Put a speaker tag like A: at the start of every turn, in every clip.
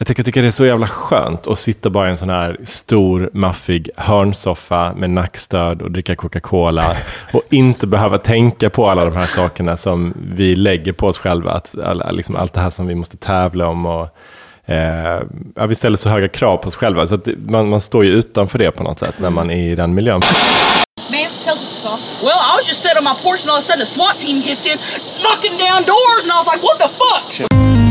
A: Jag tycker, jag tycker det är så jävla skönt att sitta bara i en sån här stor, maffig hörnsoffa med nackstöd och dricka Coca-Cola och inte behöva tänka på alla de här sakerna som vi lägger på oss själva. Att, alla, liksom allt det här som vi måste tävla om och eh, ja, vi ställer så höga krav på oss själva. Så att man, man står ju utanför det på något sätt när man är i den miljön.
B: Well, I was just sitting on my porch and all of a sudden a SWAT team gets in, knocking down doors, and I was like, what the fuck?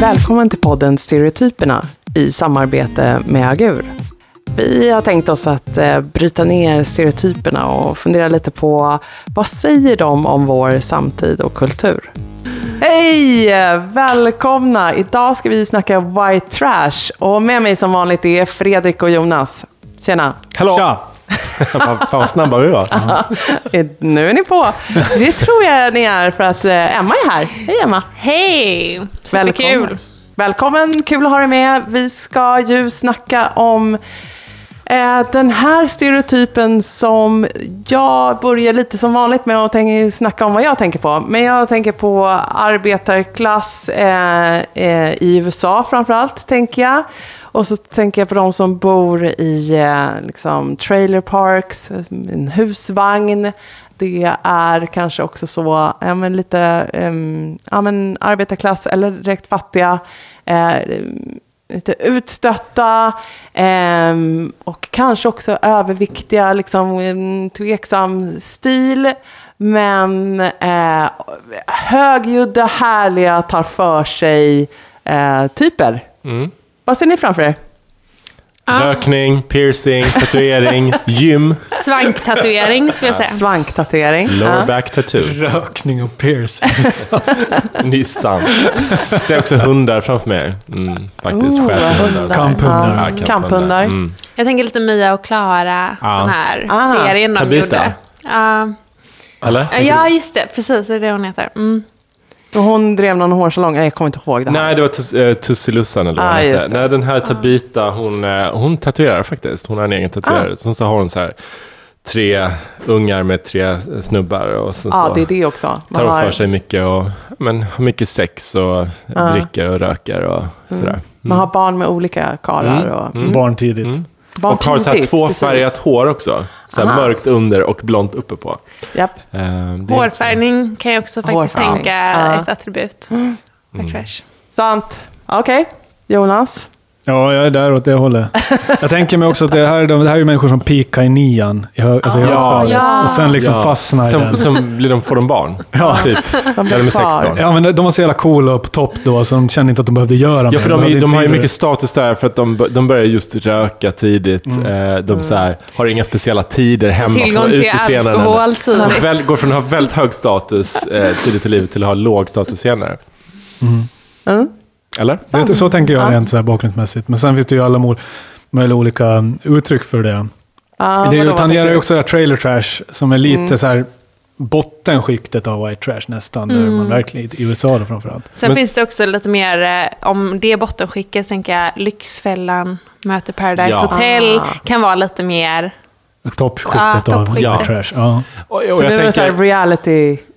C: Välkommen till podden Stereotyperna i samarbete med Agur. Vi har tänkt oss att eh, bryta ner stereotyperna och fundera lite på vad säger de om vår samtid och kultur? Hej! Välkomna! Idag ska vi snacka white trash och med mig som vanligt är Fredrik och Jonas. Tjena!
A: Hallå!
D: Tja!
A: Fan vad snabba vi var.
C: Nu är ni på. Det tror jag ni är för att eh, Emma är här. Hej Emma!
E: Hej! Superkul!
C: Välkommen. Välkommen, kul att ha dig med. Vi ska ju snacka om eh, den här stereotypen som jag börjar lite som vanligt med att tänka, snacka om vad jag tänker på. Men jag tänker på arbetarklass eh, eh, i USA framförallt, tänker jag. Och så tänker jag på de som bor i eh, liksom, trailer parks, en husvagn. Det är kanske också så, ja, men lite ehm, ja, men arbetarklass eller direkt fattiga. Eh, lite utstötta eh, och kanske också överviktiga, liksom tveksam stil. Men eh, högljudda, härliga, tar för sig eh, typer. Mm. Vad ser ni framför er?
A: Rökning, piercing, tatuering, gym,
E: Svanktatuering skulle jag säga.
C: Svanktatuering.
A: lower back tattoo.
D: Rökning och piercing.
A: Det är sant. Jag ser också hundar framför mig. Mm, faktiskt,
C: Oh,
A: schäferhundar.
D: Kamphundar.
C: Ja, kamphundar.
A: Mm.
E: Jag tänker lite Mia och Klara,
A: Ja.
E: den här
C: Ah,
E: serien de
A: Tabitha.
E: gjorde. Ja.
A: Eller?
E: ja, just det. Precis, det är det hon heter. Mm.
C: Och hon drev någon hårsalong, Nej, jag kommer inte ihåg det här.
A: Nej, det var Tus- eh, Tussilussan eller vad
C: Ah,
A: hette. Nej, den här Tabita, hon, eh, hon tatuerar faktiskt. Hon har en egen tatuerare.
C: Ah.
A: Sen så har hon så här tre ungar med tre snubbar. Och
C: Ja,
A: så
C: det är det också.
A: tar
C: Man
A: hon
C: har,
A: för sig mycket och men, har mycket sex och
C: Ah.
A: dricker och röker och sådär.
C: man har barn med olika karlar. Och, mm.
D: Barn tidigt.
C: Barn
A: Och har så här tvåfärgat
C: precis.
A: hår också. Så mörkt under och blont uppe på.
C: Japp.
A: Eh, det är också-
E: Hårfärgning kan jag också faktiskt
C: Hårfärgning.
E: tänka
C: Ja.
E: ett attribut.
A: Mm.
E: Trash.
C: Sant. Okej. Jonas?
D: Ja, jag är där åt det hållet. Jag tänker mig också att det här, är de- det här är människor som pikar i nian, i, hö, alltså i
A: Ja.
D: högstadiet.
E: Ja.
D: Och sen liksom
A: Ja.
D: fastnar i
A: Som,
D: den.
A: som blir de, får de barn.
D: Ja.
A: Typ.
C: De
A: Eller med 16.
D: Ja, men de var så jävla coola och på topp då, så de kände inte att de behövde göra
A: Ja,
D: mer.
A: för de, är- de
D: inte
A: har ju mycket status där för att de, de börjar just röka tidigt. Eh, De så här, har inga speciella tider hemma
E: Tillgång
A: från
E: till
A: utescenen.
E: alkohol
A: går från att ha väldigt hög status eh, tidigt i livet till att ha låg status senare.
C: Mm.
A: Eller?
D: Det, så tänker jag
C: Ja.
D: rent så här bakgrundsmässigt. Men sen finns det ju alla möjliga olika mm, uttryck för det.
C: Ah,
D: det tangerar
C: tänker
D: ju också det här trailer trash, som är lite så här bottenskiktet av white trash nästan. Där man verkligen, I USA då framförallt.
E: Sen
A: Men-
E: finns det också lite mer, eh, om det är bottenskicket, tänker jag Lyxfällan möter Paradise
A: Ja.
E: Hotel,
C: Ah.
E: kan vara lite mer...
D: Toppskiktet
E: Ah,
D: av
E: toppskiktet.
D: white trash. Ja.
A: Och, och
C: Så
A: jag
C: det är en sån här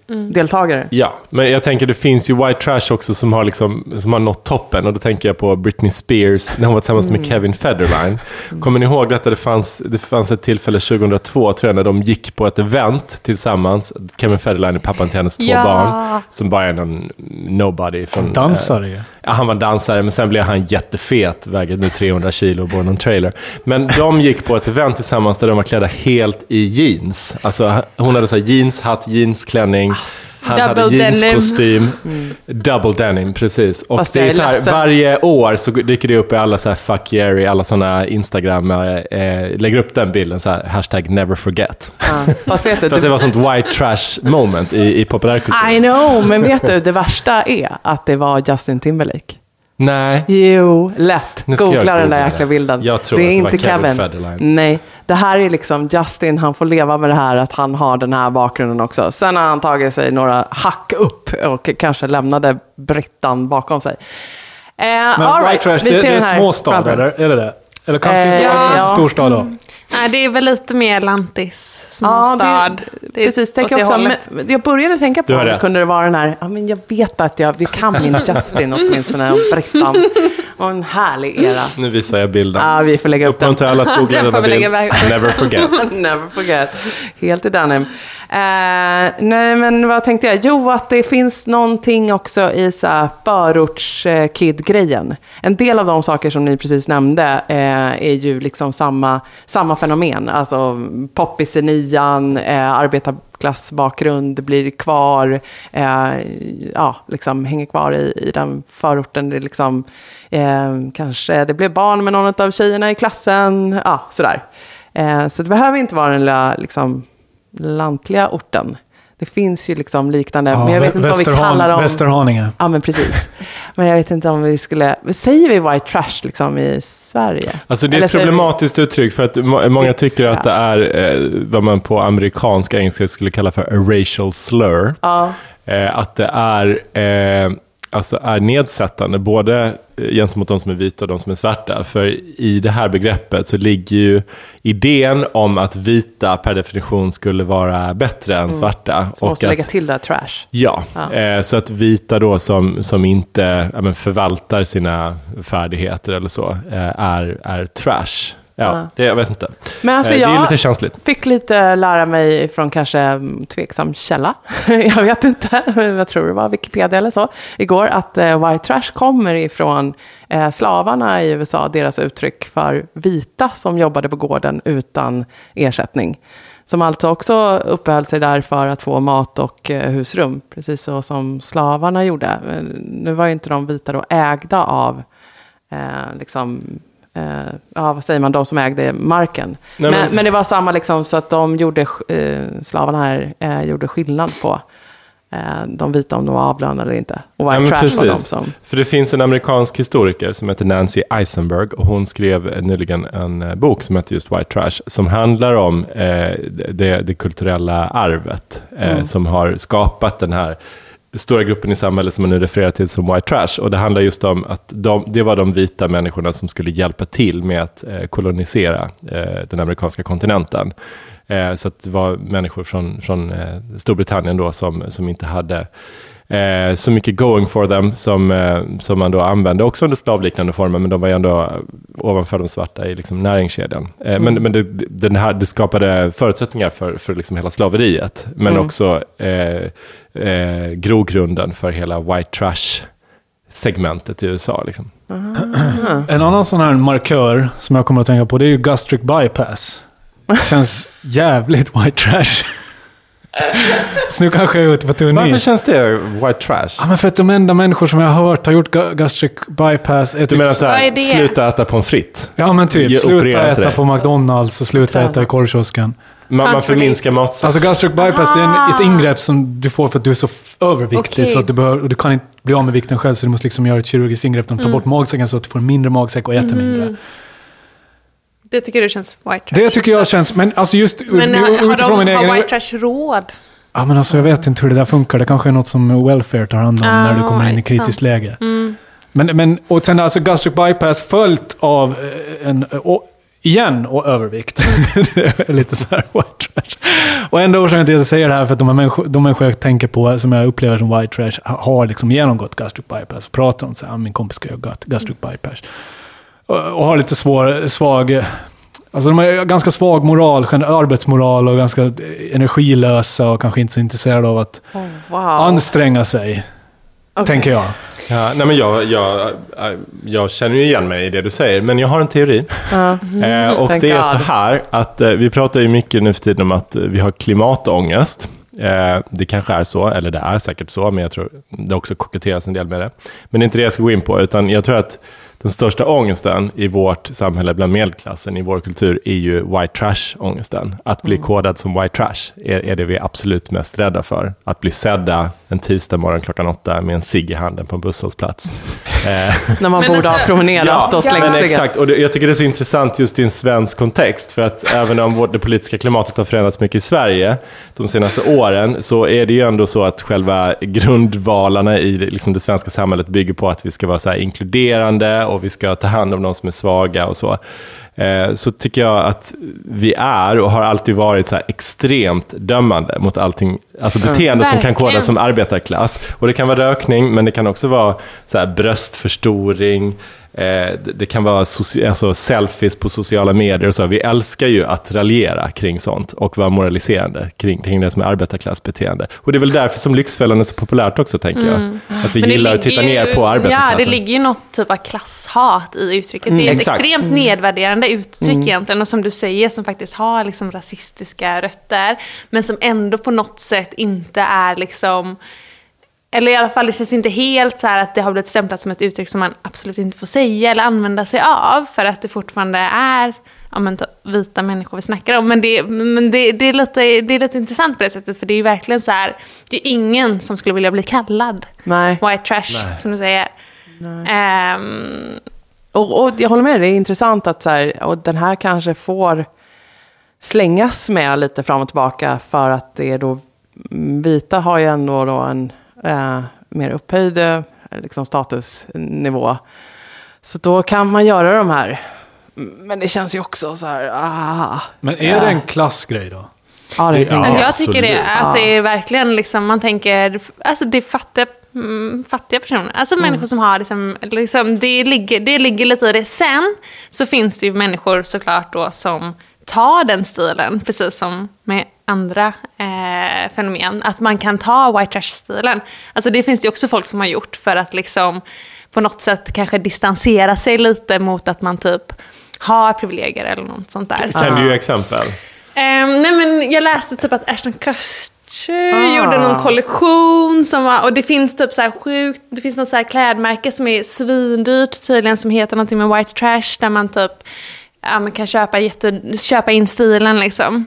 A: tänker,
C: reality-deltagare?
A: ja, men jag tänker det finns ju white trash också som har, liksom, som har nått toppen. Och då tänker jag på Britney Spears när hon var tillsammans med Kevin Federline. Kommer ni ihåg detta? Det fanns, det fanns ett tillfälle 2002 tror jag när de gick på ett event tillsammans. Kevin Federline är pappan till hennes två
E: Ja.
A: barn. Som bara är någon nobody. Från,
D: Dansare ju.
A: Ja, han var dansare, men sen blev han jättefet, väger nu 300 kilo och bor i någon trailer. Men de gick på ett event tillsammans där de var klädda helt i jeans. Alltså, hon hade så här jeanshatt, jeansklänning, han hade
E: Double
A: jeanskostym. Double denim, precis. Och
C: Fast
A: det är så här, varje år så dyker det upp i alla så här fuck Jerry, alla sådana Instagram, eh, lägger upp den bilden, så här, hashtag never forget.
C: Ja. Fast vet du,
A: För att det var sånt white trash moment i, i populärkulturen.
C: I know, men vet du, det värsta är att det var Justin Timberlake.
A: Nej.
C: Jo, lätt. Googla den där jäkla bilden.
A: Jag tror
C: det är
A: att det var
C: inte
A: Kevin
C: Kevin.
A: Federline.
C: Nej, det här är liksom Justin, han får leva med det här att han har den här bakgrunden också. Sen har han tagit sig några hack upp och kanske lämnade Brittan bakom sig. Eh,
D: Men
C: all
D: white
C: right,
D: trash,
C: vi
D: det,
C: ser
D: det är småstad eller? Är det det? Eller kan,
C: Eh, ja. Ja.
D: storstad då?
E: Nej, det är väl lite mer lantis,
C: Ja,
E: småstad.
C: det,
E: Det
C: precis.
E: det
C: också, men, jag började tänka på om det kunde det vara den här, ja, men jag vet att jag, vi kan min Justin åtminstone, och Brittan. Och en härlig era.
A: Nu visar jag bilden.
C: Ja, vi får lägga upp den.
A: Uppmuntrar alla att googla denna
E: vi lägga
A: bild. Never forget.
C: Never forget. Helt i denim. Eh, nej, men vad tänkte jag? Jo, att det finns någonting också i så förortskid-grejen. Eh, en del av de saker som ni precis nämnde eh, är ju liksom samma, samma fenomen. Alltså poppis i nian, eh, arbetarklassbakgrund blir kvar, eh, ja, liksom hänger kvar i, i den förorten. Det är liksom, eh, kanske det blev barn med någon av tjejerna i klassen, ja, sådär. Eh, så det behöver inte vara den lilla liksom, lantliga orten. Det finns ju liksom liknande, men jag vet inte om vi kallar dem...
D: Västerhaninge.
C: Ja, men precis. Men jag vet inte om vi skulle... Säger vi white trash liksom i Sverige?
A: Alltså det är
C: Eller
A: ett
C: säger vi-
A: problematiskt uttryck för att må- många tycker att det är eh, vad man på amerikansk engelska skulle kalla för a racial slur.
C: Ja.
A: Eh, att det är, eh, alltså är nedsättande både eh, gentemot de som är vita och de som är svarta. För i det här begreppet så ligger ju idén om att vita per definition skulle vara bättre än svarta.
C: Mm. Så måste
A: att,
C: lägga till där trash.
A: Ja,
C: Ja.
A: Eh, så att vita då som, som inte ja, förvaltar sina färdigheter eller så, eh, är, är trash. Ja. Det, jag vet inte.
C: Men alltså
A: Eh, det är
C: jag
A: lite känsligt.
C: fick lite lära mig från kanske tveksam källa. jag vet inte, men jag tror det var Wikipedia eller så. Igår att eh, white trash kommer ifrån eh, slavarna i USA, deras uttryck för vita som jobbade på gården utan ersättning. Som alltså också uppehöll sig där för att få mat och husrum, precis så som slavarna gjorde. Nu var ju inte de vita då ägda av eh, liksom, ja, vad säger man, de som ägde marken.
A: Nej,
C: men,
A: men-
C: det var samma liksom, så att de gjorde, eh, slavarna här eh, gjorde skillnad på eh, de vita om de var avlönade eller inte. Och white trash var de
A: precis.
C: som...
A: För det finns en amerikansk historiker som heter Nancy Eisenberg och hon skrev eh, nyligen en eh, bok som heter just White Trash som handlar om eh, det, det kulturella arvet eh,
C: Mm.
A: som har skapat den här stora gruppen i samhället som man nu refererar till som white trash. Och det handlar just om att de, det var de vita människorna som skulle hjälpa till med att eh, kolonisera eh, den amerikanska kontinenten. Eh, så det var människor från, från eh, Storbritannien då som, som inte hade eh, så mycket going for them som, eh, som man då använde, också under slavliknande former, men de var ju ändå ovanför de svarta i liksom näringskedjan. Eh, Men, men det, den här, det skapade förutsättningar för, för liksom hela slaveriet, men också eh, eh, grogrunden för hela white trash-segmentet i USA. Liksom.
D: En annan sån här markör som jag kommer att tänka på, det är ju gastric bypass. Känns jävligt white trash. Så nu kanske jag är ute på tunn
A: Varför
D: is.
A: känns det white trash?
D: Ja, men för att de enda människor som jag har hört har gjort ga- gastric bypass är
A: Du
D: typ...
A: menar så
E: Vad är
A: här,
E: det?
A: sluta äta pommes frites?
D: Ja men typ,
A: Ge-
D: sluta
A: operera
D: äta
A: det.
D: på McDonalds och sluta äta i korvkiosken.
A: Man, man förminskar mat.
D: Alltså gastric bypass, det är en, ett ingrepp som du får för att du är så överviktig
E: Okej.
D: så att du, behöver, och du kan inte bli av med vikten själv så du måste liksom göra ett kirurgiskt ingrepp. De tar
E: Mm.
D: bort magsäcken så att du får mindre magsäck och jättemindre.
E: Det tycker du känns white trash?
D: Det tycker jag känns, men alltså just
E: Men
D: nu,
E: har, har,
D: utifrån
E: de,
D: min
E: har
D: egen...
E: white trash råd?
D: Ja men alltså jag vet inte hur det där funkar. Det kanske är något som welfare tar hand om när du
E: Ah,
D: kommer in i kritiskt läge. Men, men, och sen alltså gastric bypass följt av eh, en, och, igen, och övervikt. det är lite så här white trash. Och enda orsaken till att jag säger det här för att de, här människor, de människor jag tänker på, som jag upplever som white trash, har liksom genomgått gastric bypass. Pratar om så här, "Ah, min kompis ska göra gastric bypass. Och, och har lite svår, svag... Alltså de har ganska svag moral, arbetsmoral och ganska energilösa och kanske inte så intresserade av att
C: Oh, wow.
D: anstränga sig.
C: Okej.
D: Tänker jag.
A: Ja, nej men jag, jag, äh, jag känner ju igen mig i det du säger, men jag har en teori. Eh, och
C: Thank
A: det är så här att eh, vi pratar ju mycket nu för tiden om att vi har klimatångest. Eh, det kanske är så, eller det är säkert så, men jag tror det också koketteras en del med det. Men det är inte det jag ska gå in på, utan jag tror att den största ångesten i vårt samhälle bland medelklassen, i vår kultur, är ju white trash-ångesten. Att bli kodad som white trash är, är det vi är absolut mest rädda för. Att bli sedda en tisdag morgon klockan åtta med en cigg i handen på en busshållplats. Eh,
C: När man borde ha
E: alltså-
C: promenerat och slängt
A: men
C: sig.
A: exakt. Och det, jag tycker det är så intressant just i en svensk kontext. För att även om vårt, det politiska klimatet har förändrats mycket i Sverige de senaste åren, så är det ju ändå så att själva grundvalarna i det, liksom det svenska samhället bygger på att vi ska vara så här inkluderande och vi ska ta hand om de som är svaga och så. eh, så tycker jag att vi är och har alltid varit så här extremt dömande mot allting, alltså beteende som kan kodas som arbetarklass. Och det kan vara rökning, men det kan också vara så här bröstförstoring, eh, det, det kan vara alltså selfies på sociala medier och så. Vi älskar ju att raljera kring sånt och vara moraliserande kring, kring det som är arbetarklassbeteende. Och det är väl därför som Lyxfällan är så populärt också, tänker jag. Att vi
E: Mm.
A: Gillar att titta
E: ju-
A: ner på arbetarklassen.
E: Ja, det ligger ju något typ av klasshat i uttrycket. det är ett
A: Exakt.
E: extremt nedvärderande uttryck egentligen. Och som du säger, som faktiskt har liksom rasistiska rötter. Men som ändå på något sätt inte är liksom... Eller i alla fall, det känns inte helt så här att det har blivit stämplat som ett uttryck som man absolut inte får säga eller använda sig av. För att det fortfarande är ja, men, vita människor vi snackar om. Men, det, men det, det, är lite, det är lite intressant på det sättet. För det är ju verkligen så här, det är ingen som skulle vilja bli kallad
C: Nej.
E: white trash, som du säger. Ehm,
C: Och, och jag håller med, det är intressant att så här, och den här kanske får slängas med lite fram och tillbaka för att det är då, vita har ju ändå då en eh, mer upphöjd eh, liksom statusnivå. Så då kan man göra de här. Men det känns ju också så här, ah.
D: Men är det en klassgrej då?
C: Ja, det
A: Det-
C: är
A: ja.
E: men jag
A: absolut.
E: tycker det, att
C: Ja.
E: det är verkligen liksom, man tänker, alltså det är fattiga, mm, fattiga personer. Alltså människor som har liksom, liksom det, ligger, det ligger lite i det. Sen så finns det ju människor såklart då som tar den stilen, precis som med andra eh, fenomen. Att man kan ta white trash-stilen. Alltså det finns ju också folk som har gjort för att liksom på något sätt kanske distansera sig lite mot att man typ har privilegier eller något sånt där.
A: Sänd ju exempel.
E: Ehm, nej men jag läste typ att Ashton Kutcher
C: Ah.
E: gjorde någon kollektion som var, och det finns typ så här sjukt, det finns något så här klädmärke som är svindyrt tydligen som heter någonting med white trash där man typ ja, man kan köpa, jätte, köpa in stilen liksom.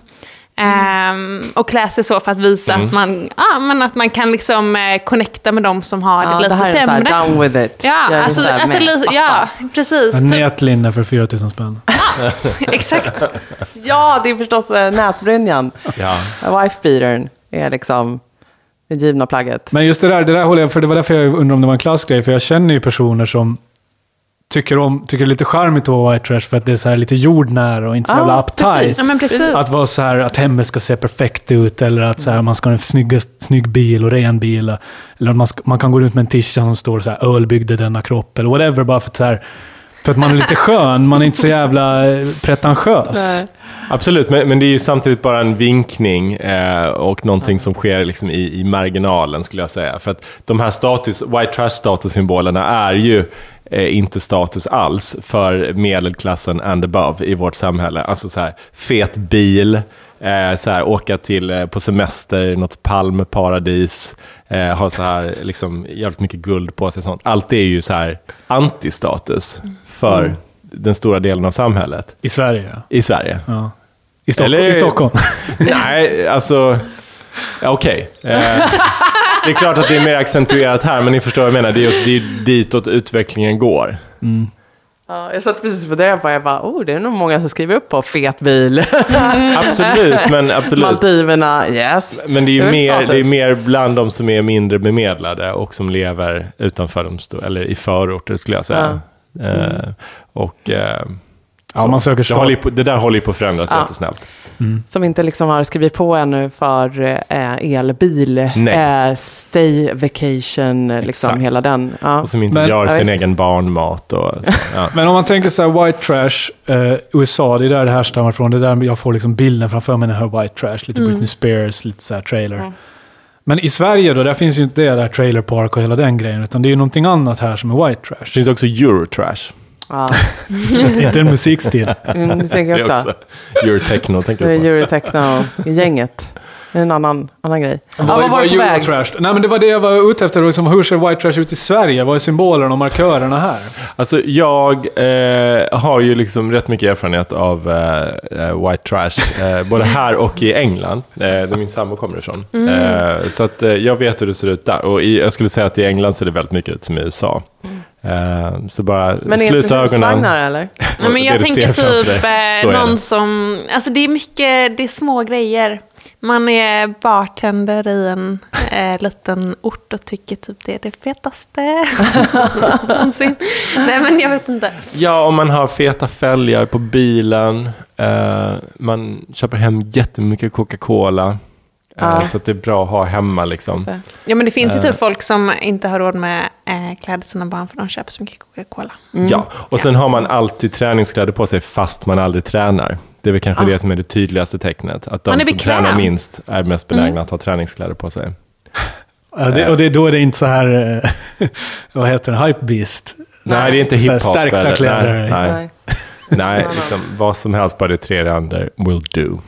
E: Ehm, och klä sig så för att visa att, man, ja, men att man kan liksom eh, connecta med de som har det
C: Ja,
E: lite
C: det här är så
E: sämre.
C: här, down with it.
E: Ja,
C: Jag
E: alltså, alltså, li- ja, precis.
D: En
E: Typ,
D: nätlinne för 4000 spänn.
E: exakt.
C: Ja, det är förstås eh, nätbrynjan.
A: Ja.
C: Wife beatern är liksom det givna plagget.
D: Men just det där, det där håller jag, för det var därför jag undrar om det var en klassgrej, för jag känner ju personer som tycker, om, tycker det är lite charmigt att vara white trash för att det är så lite jordnära och inte så
C: Ja,
D: jävla uptight.
E: Ja.
D: Att vara så här, att hemmet ska se perfekt ut eller att så här, man ska ha en snygg, snygg bil och ren bil. Eller man, ska, man kan gå ut med en tisha som står så här, öl byggde denna kropp eller whatever. Bara för att, så här, för att man är lite skön, man är inte så jävla eh, pretentiös.
C: Nej.
A: Absolut, men, men det är ju samtidigt bara en vinkning eh, och någonting som sker liksom i, i marginalen skulle jag säga. För att de här status, white trash statussymbolerna är ju eh, inte status alls för medelklassen and above i vårt samhälle. Alltså så här, fet bil, eh, så här, åka till, eh, på semester i något palmparadis, eh, ha så här, liksom, jävligt mycket guld på sig. Sånt. Allt det är ju så här antistatus för den stora delen av samhället
D: I Sverige, ja.
A: i Sverige.
D: ja. I, Stock-
A: Eller-
D: I Stockholm.
A: Nej, alltså... Ja, Okej. Eh, det är klart att det är mer accentuerat här, men ni förstår vad jag menar. Det är, det är ditåt utvecklingen går.
C: Ja, jag satt precis på det på jag bara, oh, det är nog många som skriver upp på fet bil.
A: Absolut, men absolut.
C: Maldiverna, yes.
A: Men det är ju
C: väl
A: mer,
C: status.
A: det är mer bland de som är mindre bemedlade och som lever utanför de stor, eller i förorter skulle jag säga. Eh, och eh,
D: Ja, man söker
A: det, håller på, det där håller ju på att förändras
C: Ja.
A: jättesnabbt.
C: Som inte liksom har skrivit på ännu för eh, elbil, eh, stay vacation, eh, liksom
A: Exakt.
C: hela den. Ja.
A: Och som inte
D: Men-
A: gör
C: Ja,
A: sin
C: visst.
A: egen barnmat. Och, så, ja.
D: Men om man tänker så här, white trash, eh, USA, det är där det här stammar ifrån. Det är där jag får liksom bilden framför mig jag hör white trash. Lite Britney Spears, lite så här trailer. Men i Sverige då, där finns ju inte det där trailer park och hela den grejen. Utan det är ju någonting annat här som är white
A: Det
D: trash.
A: finns också Eurotrash.
C: Ja.
D: inte en musikstil.
C: Mm, det tänker
A: Det
C: jag
A: är
C: också.
A: också Eurotechno tänker
C: Det är
A: på.
C: Eurotechno-gänget. Är en annan, annan grej.
D: Vad
C: var
D: var
C: väg?
D: Eurotrash? Nej men det var det jag var ute efter. Liksom, hur ser white trash ut i Sverige? Vad är symbolerna och markörerna här?
A: Alltså jag eh, har ju liksom rätt mycket erfarenhet av eh, eh, white trash, eh, både här och i England, eh, där min sambo kommer ifrån. Eh, så att eh, jag vet hur det ser ut där. Och i, jag skulle säga att i England ser det väldigt mycket ut som i USA. Eh, så bara
C: Men är
A: sluta
C: inte
A: ögonen.
C: husvagnar eller?
E: Ja, men jag tänker typ
A: är
E: någon
A: det.
E: som... Alltså det är mycket, det är små grejer. Man är bartender i en eh, liten ort och tycker typ det är det fetaste någonsin. Nej men jag vet inte.
A: Ja, om man har feta fälgar på bilen. Eh, man köper hem jättemycket Coca-Cola. Eh,
C: Ja.
A: Så att det är bra att ha hemma liksom.
E: Ja men det finns ju
A: Eh.
E: typ folk som inte har råd med eh, kläder till sina barn för de köper så mycket Coca-Cola.
A: Ja, och sen har man alltid träningskläder på sig fast man aldrig tränar. Det är väl kanske det som är det tydligaste tecknet. Att de som
E: bekväm.
A: tränar minst är mest benägna att ha träningskläder på sig.
D: Ja, det, och det, då är det inte så här, eh, vad heter det, hype beast.
A: Nej, det är inte hiphop.
D: Stärkta
A: eller-
D: kläder.
A: Nej, nej.
C: Nej.
A: nej liksom, vad som helst, bara det tre andra will do.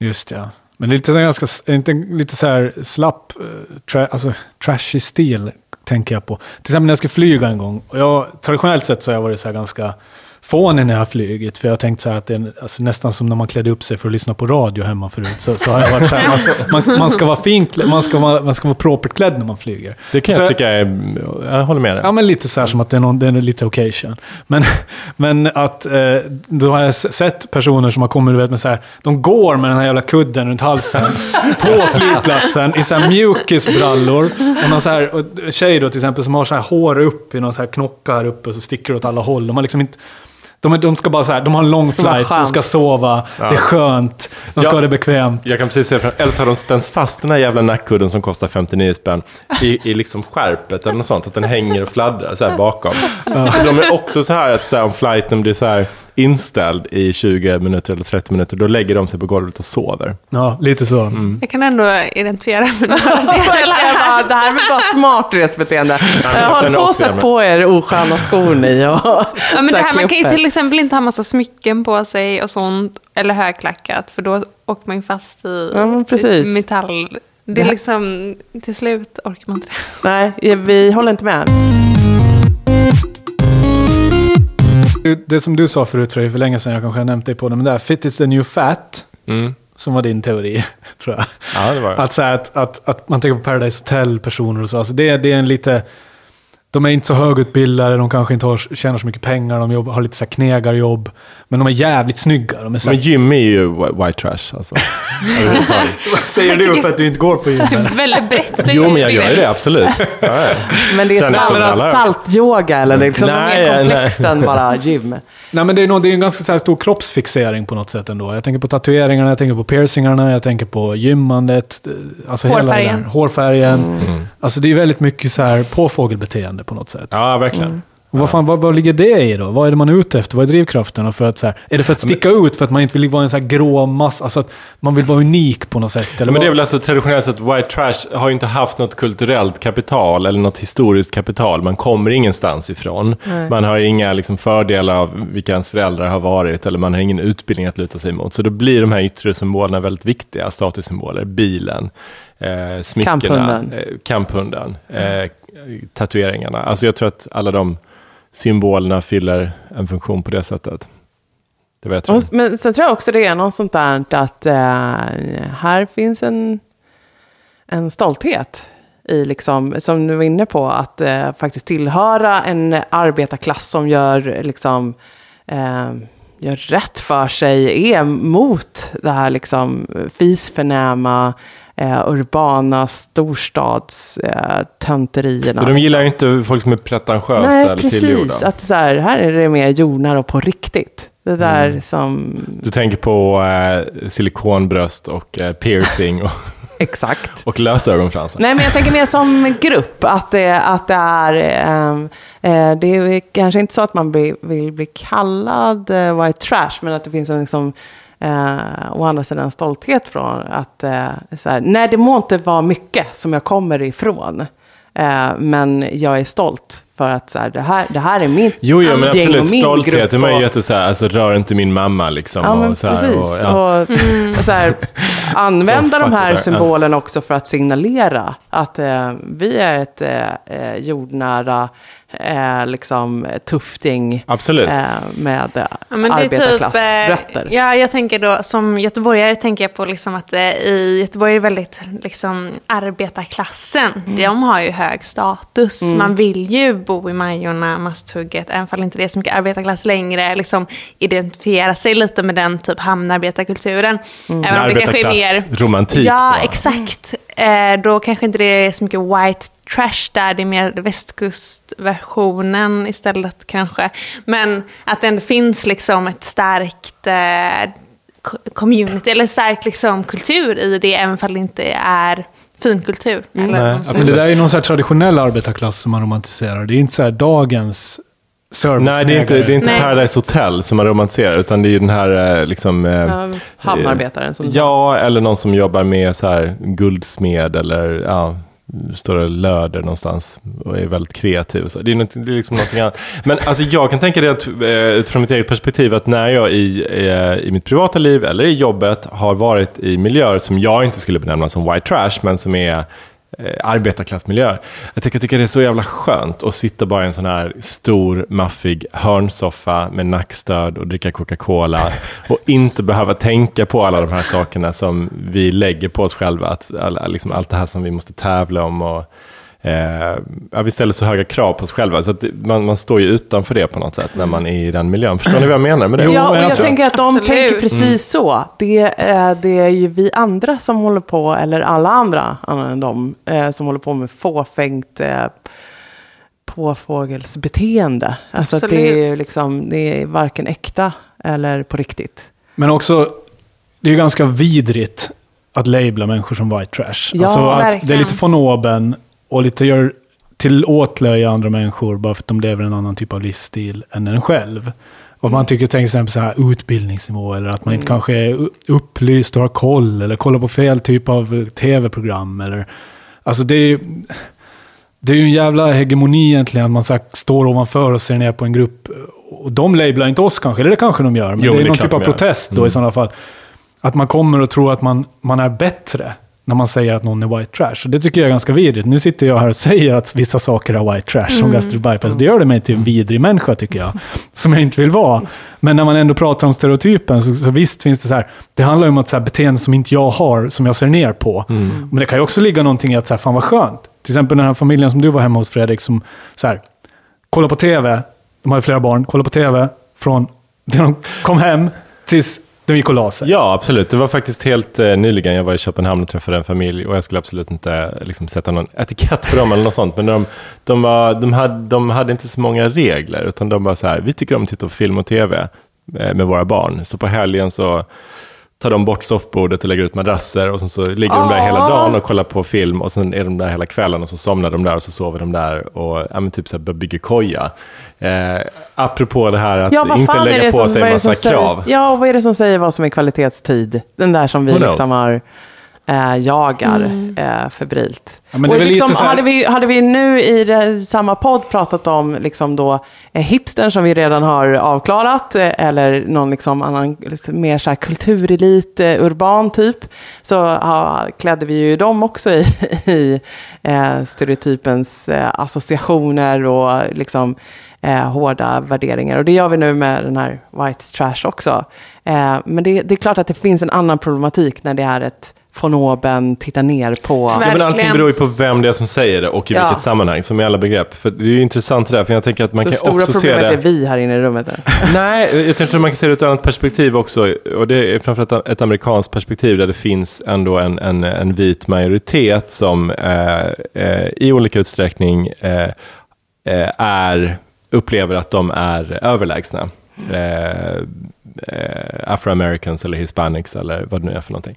D: Just ja. Men det är lite så här ganska, inte, lite så här slapp, eh, tra, alltså trashy stil tänker jag på. Till exempel när jag ska flyga en gång. Och jag, traditionellt sett så har jag varit så här ganska fånig när jag har flugit. För jag har tänkt så här att det är alltså nästan som när man klädde upp sig för att lyssna på radio hemma förut. Så, så har jag varit så här, man ska, man, man ska vara fint, man ska vara, man ska vara propert klädd när man flyger.
A: Det kan
D: Så
A: jag tycka är, jag håller med dig.
D: Ja, men lite så här som att det är, någon, det är lite occasion. Men, men att eh, då har jag sett personer som har kommit, du vet, med så här, de går med den här jävla kudden runt halsen på flygplatsen i så här mjukisbrallor. Och någon så här och tjej då till exempel som har så här hår upp i någon så här knocka här uppe och så sticker det åt alla håll. De har liksom inte... De, är- de ska bara så här, de har en lång flight, de ska sova, det är skönt, de ska
A: Ja.
D: ha det bekvämt.
A: Jag kan precis säga, för eller så har de spänt fast den här jävla nackkudden som kostar 59 spänn i, i liksom skärpet eller något sånt, att den hänger och fladdrar så här bakom. De är också så här att så här, om flighten blir så här inställd i 20 minuter eller 30 minuter, då lägger de sig på golvet och sover.
D: Ja, lite så.
E: Jag kan ändå identifiera mig med några
C: bara, det här är bara smart resbeteende. Håll på och sätt på er osköna skor ni. Och
E: Ja, men det här, man kan ju till exempel inte ha massa smycken på sig och sånt, eller högklackat, för då åker man ju fast i
C: Ja,
E: metall. Det är liksom, till slut orkar man inte det.
C: Nej, vi håller inte med.
D: Det som du sa förut för, för länge sedan, jag kanske har nämnt det på det, men det här fit is the new fat,
A: Mm.
D: som var din teori, tror jag.
A: Ja, det var det.
D: Att, så här, att, att, att man tänker på Paradise Hotel-personer och så. Alltså det, det är en lite... De är inte så högutbildade, de kanske inte har, tjänar så mycket pengar, de jobbar, har lite så här knegarjobb. Men de är jävligt snygga. De är så
A: Men
D: här,
A: Jimmy är ju whi- white trash alltså.
D: Vad säger du för att du inte går på gymmet?
E: Väldigt brett.
A: jo, men jag gör ju det, absolut. Ja, ja.
C: Men det är salt, saltyoga eller det är liksom
A: Nej,
C: mer
A: nej.
C: komplext än bara gym.
D: Nej, men det är, nog, det är en ganska så här stor kroppsfixering på något sätt ändå. Jag tänker på tatueringarna, jag tänker på piercingarna, jag tänker på gymmandet. eh, Alltså Hela
E: Hårfärgen.
D: Hårfärgen. Alltså det är väldigt mycket så här påfågelbeteende på något sätt.
A: ja, verkligen.
D: Och vad, fan, vad, vad ligger det i då? Vad är det man är ute efter? Vad är drivkrafterna? För att, så här, är det för att sticka ut? För att man inte vill vara en så här grå massa? Alltså att man vill vara unik på något sätt? Eller
A: Men det är väl alltså traditionellt sett, white trash har ju inte haft något kulturellt kapital eller något historiskt kapital. Man kommer ingenstans ifrån. Man har inga liksom, fördelar av vilka ens föräldrar har varit eller man har ingen utbildning att luta sig mot. Så då blir de här yttre symbolerna väldigt viktiga, statussymboler. Bilen, eh, smyckena,
C: Kamphunden.
A: eh, kamphunden eh, tatueringarna. Alltså jag tror att alla de symbolerna fyller en funktion på det sättet. Det vet jag.
C: Och, men sen tror jag också det är något sånt där att eh, här finns en, en stolthet i, liksom, som du var inne på, att eh, faktiskt tillhöra en arbetarklass som gör, liksom, eh, gör rätt för sig, är mot det här liksom, eh, fisförnäma, eh, urbana storstadstönterierna. Eh,
A: de gillar ju inte folk som är pretentiösa
C: Nej,
A: eller tillgjorda.
C: precis. Att så här, här är det mer jordnära och på riktigt. Det där
A: Mm.
C: som...
A: Du tänker på eh, silikonbröst och eh, piercing och,
C: Exakt.
A: och lösögonfransar.
C: Nej, men jag tänker mer som grupp. Att det, att det är... ehm, eh, det är kanske inte så att man bli, vill bli kallad eh, white trash, men att det finns en liksom... Eh, å andra sidan stolthet från att... Eh, så här, nej, det må inte vara mycket som jag kommer ifrån. Eh, men jag är stolt för att så här, det, här, det här är mitt
A: Jo, jo, men
C: gäng och
A: absolut.
C: min
A: Stolthet.
C: grupp
A: Det är man ju
C: och-
A: jätte så här, alltså rör inte min mamma liksom.
C: Ja, men
A: och så här,
C: precis.
A: Och, ja.
C: Och, och så här, använda de här symbolerna också för att signalera att eh, vi är ett eh, eh, jordnära eh, liksom, tufting
A: Absolut.
C: eh, med eh,
E: Ja, men det är typ,
C: arbetarklassrötter.
E: eh, ja, jag tänker då, som göteborgare tänker jag på liksom att eh, i Göteborg är det väldigt liksom, arbetarklassen. De har ju hög status. Man vill ju bo i Majorna, Masthugget, även om inte det är så mycket arbetarklass längre, liksom identifiera sig lite med den typ hamnarbetarkulturen.
A: Mm.
E: Även om det kanske är mer...
A: romantik
E: Ja,
A: då.
E: exakt. Eh, då kanske inte det är så mycket white trash där, det är mer västkustversionen istället kanske. Men att det ändå finns liksom ett starkt eh, co- community, eller stark liksom kultur i det, även om det inte är finkultur. Eller
A: Nej,
D: Ja, men det där är ju någon så här traditionell arbetarklass som man romantiserar. Det är inte så här dagens service
A: Nej, det är inte, det är inte
E: Nej.
A: Paradise Hotel som man romantiserar, utan det är ju den här eh, liksom... eh,
C: Ja, hamnarbetaren som
A: Ja, eller någon som jobbar med så här guldsmed eller ja, står och löder någonstans och är väldigt kreativ. Och så. Det, är något, det är liksom någonting annat. Men alltså, jag kan tänka det att, eh, utifrån mitt eget perspektiv att när jag i, eh, i mitt privata liv eller i jobbet har varit i miljöer som jag inte skulle benämna som white trash, men som är eh, arbetarklassmiljöer. Jag tycker, jag tycker det är så jävla skönt att sitta bara i en sån här stor, maffig hörnsoffa med nackstöd och dricka Coca-Cola och inte behöva tänka på alla de här sakerna som vi lägger på oss själva. Att, alla, liksom allt det här som vi måste tävla om och eh, ja, vi ställer så höga krav på oss själva. Så man, man står ju utanför det på något sätt när man är i den miljön. Förstår ni vad jag menar med det?
D: Jo,
C: Ja, och jag
D: alltså-
C: tänker att de
E: Absolut.
C: tänker precis så. Det, eh, det är ju vi andra som håller på, eller alla andra, andra än de, eh, som håller på med fåfängt eh, påfågelsbeteende. Alltså att det är, liksom, det är varken äkta eller på riktigt.
D: Men också, det är ju ganska vidrigt att labla människor som white trash.
C: Ja,
D: alltså att det är lite von oben och lite gör till åtlöja andra människor bara för att de lever en annan typ av livsstil än en själv. Och man tycker till exempel så här utbildningsnivå eller att man inte kanske är upplyst och har koll eller kollar på fel typ av tv-program. Eller, alltså det är det är ju en jävla hegemoni egentligen, att man så här står ovanför och ser ner på en grupp. Och de lablar inte oss kanske, eller det kanske de gör, men
A: Jo,
D: det
A: det
D: är
A: är
D: någon typ av protest då
A: Mm.
D: i sådana fall. Att man kommer och tror att man, man är bättre när man säger att någon är white trash. Och det tycker jag är ganska vidrigt. Nu sitter jag här och säger att vissa saker är white trash, som gastric bypass. Det gör det mig till en vidrig människa tycker jag, som jag inte vill vara. Men när man ändå pratar om stereotypen, så, så visst finns det så här, det handlar ju om att så här, beteende som inte jag har, som jag ser ner på. Men det kan ju också ligga någonting i att, så här, fan vad skönt. Till exempel den här familjen som du var hemma hos Fredrik, som så här, kollar på tv, de hade flera barn, kollar på tv från när de kom hem tills de gick och la sig.
A: Ja, absolut. Det var faktiskt helt eh, nyligen. Jag var i Köpenhamn och träffade en familj och jag skulle absolut inte eh, liksom, sätta någon etikett på dem eller något sånt. Men de, de, var, de, hade, de hade inte så många regler, utan de var så här, vi tycker om att titta på film och tv eh, med våra barn. Så på helgen så tar de bort soffbordet och lägger ut madrasser och sen så ligger de där hela dagen och kollar på film och sen är de där hela kvällen och så somnar de där och så sover de där och ja, men typ så här, bygger koja. Eh, apropå det här att
C: Ja,
A: inte lägga på
C: som,
A: sig massa krav.
C: säger, Ja, och vad är det som säger vad som är kvalitetstid? Den där som vi liksom har eh, jagar eh, febrilt.
D: Ja,
C: och liksom,
D: här-
C: hade, vi, hade vi nu i det, samma podd pratat om liksom då, eh, hipstern som vi redan har avklarat, eh, eller någon liksom annan liksom mer så här kulturelit, eh, urban typ, så ja, klädde vi ju dem också i, i eh, stereotypens eh, associationer och liksom eh, hårda värderingar. Och det gör vi nu med den här white trash också. Eh, men det, det är klart att det finns en annan problematik när det är ett von oben, titta ner på.
A: Ja, men allting beror ju på vem det är som säger det och i
C: Ja.
A: vilket sammanhang, som i alla begrepp. För det är ju intressant det där, för jag tänker att man
C: så
A: kan
C: stora
A: också se
C: problemet är
A: det...
C: vi här inne i rummet.
A: Nej, jag tror att man kan se det ur ett annat perspektiv också. Och det är framförallt ett amerikanskt perspektiv där det finns ändå en, en, en vit majoritet som eh, eh, i olika utsträckning eh, eh, är, upplever att de är överlägsna. Eh, eh, afroamericans eller hispanics eller vad det nu är för någonting.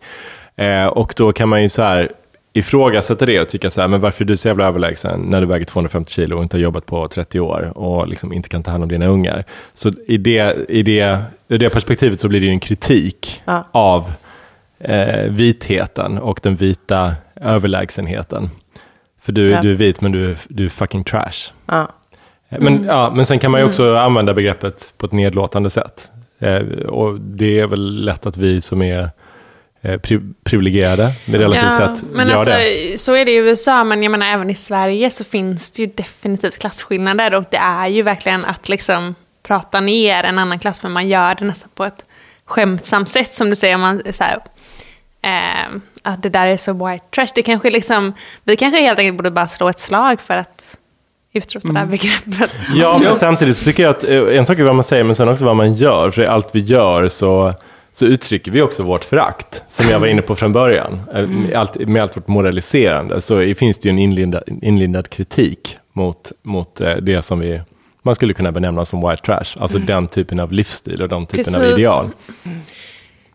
A: Eh, och då kan man ju så här ifrågasätta det och tycka så här, men varför är du så jävla överlägsen när du väger 250 kilo och inte har jobbat på 30 år och liksom inte kan ta hand om dina ungar. Så i det, i det, i det perspektivet så blir det ju en kritik
C: Ja.
A: av eh, vitheten och den vita överlägsenheten. För du,
C: Ja.
A: du är vit men du, du är fucking trash.
C: Ja.
A: Men, ja, men sen kan man ju också använda begreppet på ett nedlåtande sätt. Eh, och det är väl lätt att vi som är eh, pri- privilegierade med relativt sett
E: men
A: gör
E: alltså,
A: det.
E: Så är det i USA, men jag menar även i Sverige så finns det ju definitivt klasskillnader. Och det är ju verkligen att liksom prata ner en annan klass, men man gör det nästan på ett skämtsamt sätt. Som du säger, man är så här, eh, att det där är så white trash. Det kanske liksom, vi kanske helt enkelt borde bara slå ett slag för att utrota det här begreppet.
A: Ja, men samtidigt så tycker jag att eh, en sak är vad man säger, men sen också vad man gör. För i allt vi gör så, så uttrycker vi också vårt förakt, som jag var inne på från början. Eh, Med allt, med allt vårt moraliserande så finns det ju en inlindad, inlindad kritik mot, mot eh, det som vi, man skulle kunna benämna som white trash. Alltså den typen av livsstil och de typen av
E: Precis.
A: ideal.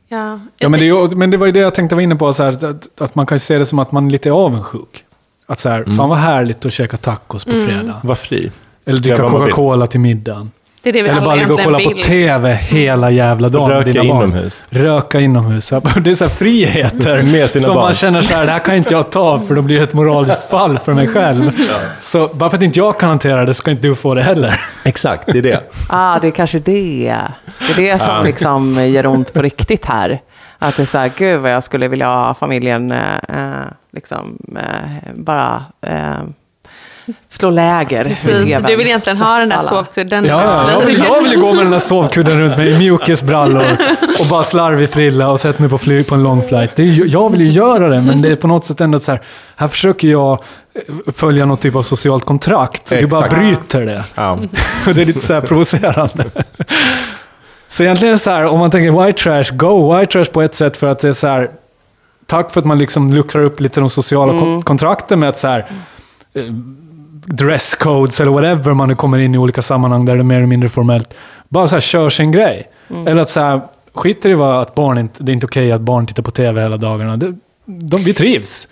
E: Ja,
D: Ja, men, det, men det var ju det jag tänkte vara inne på, så här, att, att man kan se det som att man är lite avundsjuk. Att så här, fan vad härligt att käka tacos på fredag.
A: Var fri.
D: Eller dricka. Coca-Cola till middagen.
E: Det är det vi
D: Eller bara ligga och kolla
E: egentligen
D: på
E: vill.
D: TV hela jävla dagen
A: Röka
D: dina barn.
A: inomhus.
D: Röka inomhus. Det är så här friheter
A: Med sina
D: som
A: barn.
D: man känner så här, det här kan inte jag ta för då blir det ett moraliskt fall för mig själv. Så bara för att inte jag kan hantera det ska inte du få det heller.
A: Exakt, det är det.
C: Ah, det är kanske det. Det är det som liksom gör ont på riktigt här. Att det är så här, gud vad jag skulle vilja ha familjen eh, eh, liksom eh, bara eh, slå läger.
E: Precis, du vill egentligen ha den där
C: alla.
E: sovkudden.
D: Ja, ja, jag, vill, jag vill gå med den där sovkudden runt mig i mjukisbrallor och bara slarvig frilla och sätta mig på flyg på en lång flight. Det är, jag vill ju göra det, men det är på något sätt ändå så här, här försöker jag eh, följa någon typ av socialt kontrakt. Du bara bryter det.
A: Ja.
D: Och det är lite så här provocerande. Så egentligen så här, om man tänker white trash, go white trash på ett sätt för att det är så här, tack för att man liksom luckrar upp lite de sociala kon- kontrakten med att så här, eh, dresscodes eller whatever man nu kommer in i olika sammanhang där det är mer eller mindre formellt. Bara så här, kör sin grej. Eller att så här, skiter i vad att barn inte, det är inte okej att barn tittar på tv hela dagarna. Det, de, vi trivs.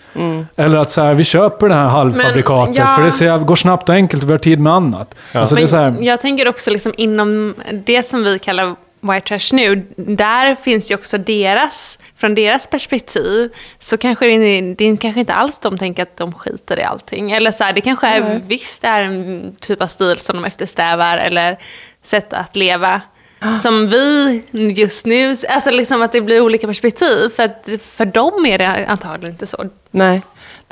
D: Eller att så här, vi köper det här halvfabrikatet
E: Men, ja.
D: för det så här, går snabbt och enkelt och vi har tid med annat. Alltså, det är
E: Men
D: så här,
E: jag tänker också liksom inom det som vi kallar white trash nu, där finns ju också deras, från deras perspektiv, så kanske det, det är kanske inte alls de tänker att de skiter i allting. Eller så här, det kanske är, visst är en typ av stil som de eftersträvar, eller sätt att leva. Som vi just nu, alltså liksom att det blir olika perspektiv. För att för dem är det antagligen inte så.
C: Nej.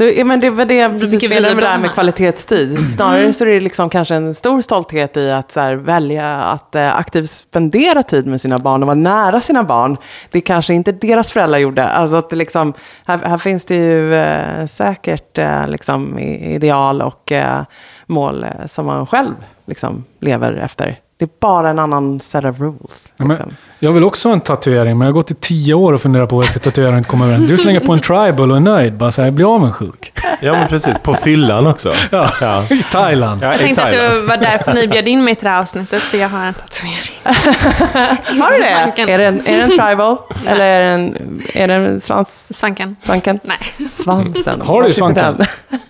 C: Det, men det var det jag precis menade med det här med kvalitetstid. Snarare så är det liksom kanske en stor stolthet i att så här, välja att eh, aktivt spendera tid med sina barn och vara nära sina barn. Det kanske inte deras föräldrar gjorde. Alltså att det liksom, här, här finns det ju eh, säkert eh, liksom, ideal och eh, mål eh, som man själv liksom, lever efter. Det är bara en annan set of rules.
D: Ja, men,
C: Liksom.
D: jag vill också ha en tatuering, men jag har gått i tio år och funderat på vad jag ska tatuera och inte komma överens. Du slänger på en tribal och är nöjd. Bara så här, jag blir avundsjuk.
A: ja, men precis. På fyllan också.
D: Ja.
A: Ja.
D: I Thailand.
A: Ja,
E: Jag tänkte att det var därför ni bjöd in mig till det här avsnittet, för jag har en tatuering.
C: Har du det? Är det en, är det en tribal? Eller är det en, är det en svans?
E: Svanken.
C: Svanken?
E: Nej.
C: Svansen.
D: Har du svanken?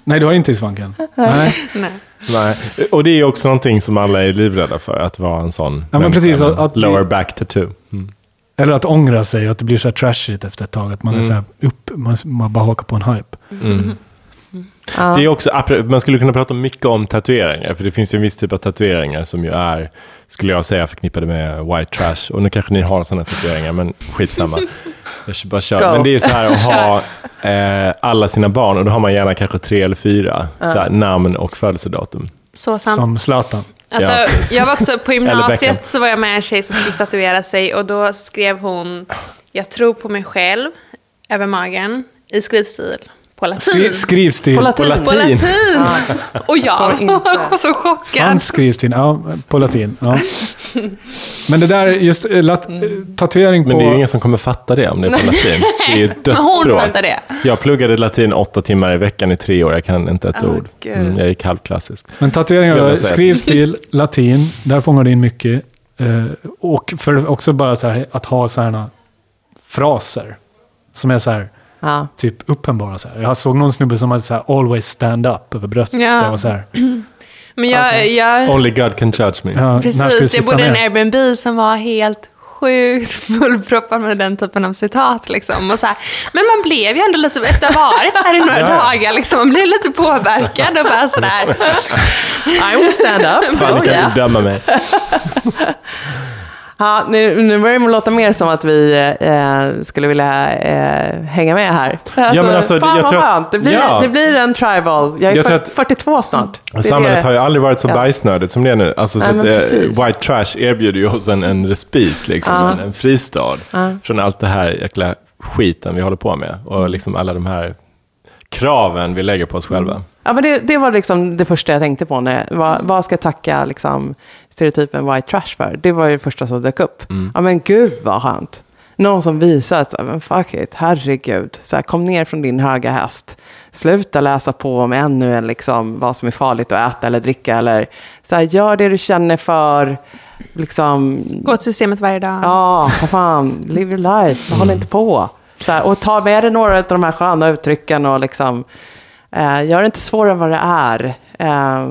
D: Nej, du har inte i svanken. Nej.
E: Nej.
A: Nej. Och det är också någonting som alla är livrädda för, att vara en sån
D: Ja, men precis, att- att-
A: lower back tattoo. Mm.
D: Eller att ångra sig att det blir så här trashigt efter ett tag. Att man är så här upp, man, man bara hakar på en hype.
C: Ja.
A: Det är också, man skulle kunna prata mycket om tatueringar, för det finns ju en viss typ av tatueringar som ju är, skulle jag säga, förknippade med white trash. Och nu kanske ni har sådana tatueringar, men skitsamma. Jag bara kör.
C: Go.
A: Men det är så här att ha eh, alla sina barn, och då har man gärna kanske tre eller fyra så här, namn och födelsedatum.
E: Så sant.
D: Som Zlatan.
E: Alltså,
A: Ja,
E: jag var också på gymnasiet så var jag med en tjej som skulle tatuera sig och då skrev hon Jag tror på mig själv över magen i skrivstil på latin.
D: Skri, skrivstil.
C: På latin.
E: På latin! Och jag
C: Får inte.
E: var så chockad.
D: Fanns skrivstil. Ja, på latin. Ja. Men det där, just eh, lat, eh, tatuering på...
A: Men det är ju ingen som kommer fatta det om det är på latin. Det är ju ett
E: Men hon
A: dödsspråk.
E: fattar det.
A: Jag pluggade latin åtta timmar i veckan i tre år. Jag kan inte ett
C: Åh,
A: ord. Mm, jag gick halvklassiskt.
D: Men tatueringar,
A: jag säga.
D: skrivstil, latin, där fångar du in mycket. Eh, och för också bara så här, att ha sådana fraser som är så här,
C: Ja.
D: typ uppenbara. Så här. Jag såg någon snubbe som hade så här, always stand up över bröstet.
E: Ja.
D: Det var så här,
E: Men jag, jag
A: Only God can judge me.
D: ja,
E: precis, jag bodde i en? Airbnb som var helt sjukt fullproppad med den typen av citat. Liksom. Och så här. Men man blev ju ändå lite, efter att ha varit här i några dagar, liksom, man blev lite påverkad och bara sådär.
C: I will stand up.
A: Fan,
C: Oh,
A: kan du döma mig?
C: Ja, nu, nu börjar det låta mer som att vi eh, skulle vilja eh, hänga med här. Alltså,
A: men alltså,
C: fan
A: jag
C: vad
A: tror
C: skönt. Det blir,
A: ja.
C: det blir en tribal. Jag är
A: Jag
C: 40,
A: att-
C: 42 snart.
A: Samhället har ju aldrig varit så
C: Ja.
A: bajsnödigt som det är nu. Alltså,
C: men
A: att, eh, white trash erbjuder ju oss en, en respit, liksom,
C: Ja.
A: en, en fristad
C: Ja.
A: från allt det här jäkla skiten vi håller på med. Och liksom alla de här kraven vi lägger på oss själva.
C: Ja, men det, det var liksom det första jag tänkte på. När, vad, vad ska jag tacka liksom, stereotypen white trash för? Det var ju det första som dök upp. Ja, men gud vad skönt. Någon som visar att, men fuck it, herregud. Så här, kom ner från din höga häst. Sluta läsa på om ännu en, liksom, vad som är farligt att äta eller dricka. Eller, så här, gör det du känner för. Liksom,
E: Gå till systemet varje dag.
C: Ja, vad fan, live your life, håll inte på. Så här, och ta med dig några av de här sköna uttrycken och liksom, eh, gör det inte svårare än vad det är. Eh,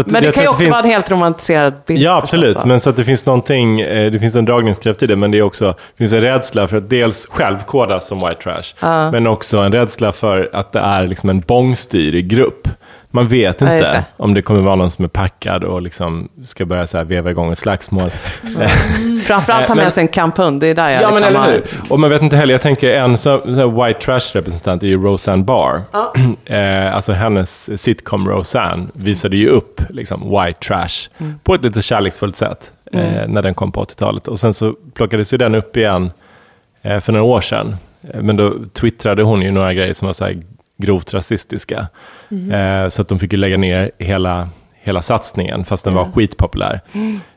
A: att
C: men det kan ju också
A: finns-
C: vara en helt romantiserad bild.
A: Ja, absolut. Men så att det finns någonting, eh, det finns en dragningskraft i det, men det är också, det finns en rädsla för att dels själv kodas som white trash, men också en rädsla för att det är liksom en bångstyrig grupp. Man vet
C: Ja,
A: inte
C: det.
A: om det kommer vara någon som är packad och liksom ska börja så här veva igång ett slagsmål.
C: Framförallt ha med sig en kamphund, det är där jag
A: Ja, men
C: liksom
A: eller
C: har-
A: hur? Och man vet inte heller, jag tänker en så, så white trash-representant är ju Roseanne Barr. eh, alltså hennes sitcom Roseanne visade ju upp liksom, white trash på ett lite kärleksfullt sätt eh, när den kom på 80-talet. Och sen så plockades ju den upp igen eh, för några år sedan. Eh, men då twittrade hon ju några grejer som var så här grovt rasistiska. Eh, så att de fick ju lägga ner hela, hela satsningen, fast den var skitpopulär.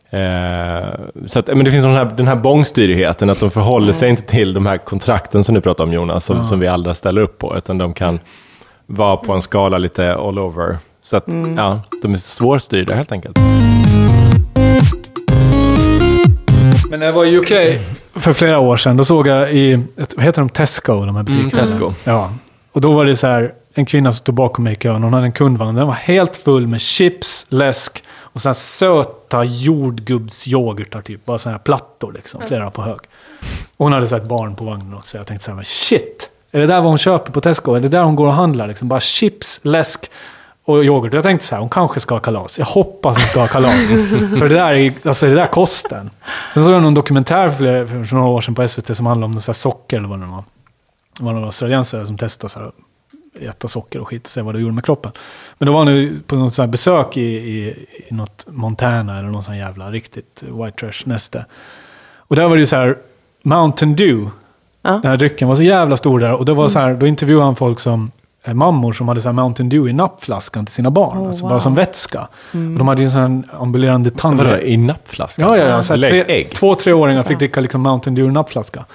A: Eh, så att, men det finns den här, den här bångstyrigheten, att de förhåller sig inte till de här kontrakten som du pratar om Jonas, som, som vi alla ställer upp på, utan de kan vara på en skala lite all over. Så att, ja, de är svårstyrda helt enkelt.
D: Men när jag var i UK för flera år sedan, då såg jag i, heter de, Tesco, de här butikerna?
A: Tesco.
D: Ja. Och då var det så här, en kvinna som stod bakom mig i kön, hon hade en kundvagn. Den var helt full med chips, läsk och så här söta jordgubbsyoghurtar, typ. Bara sådana här plattor, liksom, flera på hög. Och hon hade så ett barn på vagnen också. Jag tänkte så här, men shit! Är det där vad hon köper på Tesco? Är det där hon går och handlar? Liksom? Bara chips, läsk och yoghurt. Jag tänkte så här, hon kanske ska ha kalas. Jag hoppas hon ska ha kalas. för det där är alltså det där är kosten. Sen såg jag någon dokumentär för, för några år sedan på SVT som handlade om så socker eller vad det var. Var några australiensare som testade så här, äta socker och skit och se vad det gjorde med kroppen. Men då var han på något så här besök i, i, i något Montana eller någon sån jävla riktigt white trash-näste. Och där var det ju så här, Mountain Dew,
C: Ja.
D: den här drycken var så jävla stor där. Och det var så här, då intervjuade han folk som eh, mammor som hade så här Mountain Dew i nappflaskan till sina barn. alltså bara som vätska. Och de hade ju en sån här ambulerande
A: Vadå,
D: tandläkare.
A: i nappflaskan?
D: Ja, ja, ja. Så här, tre, två, treåringar fick dricka liksom Mountain Dew i nappflaska.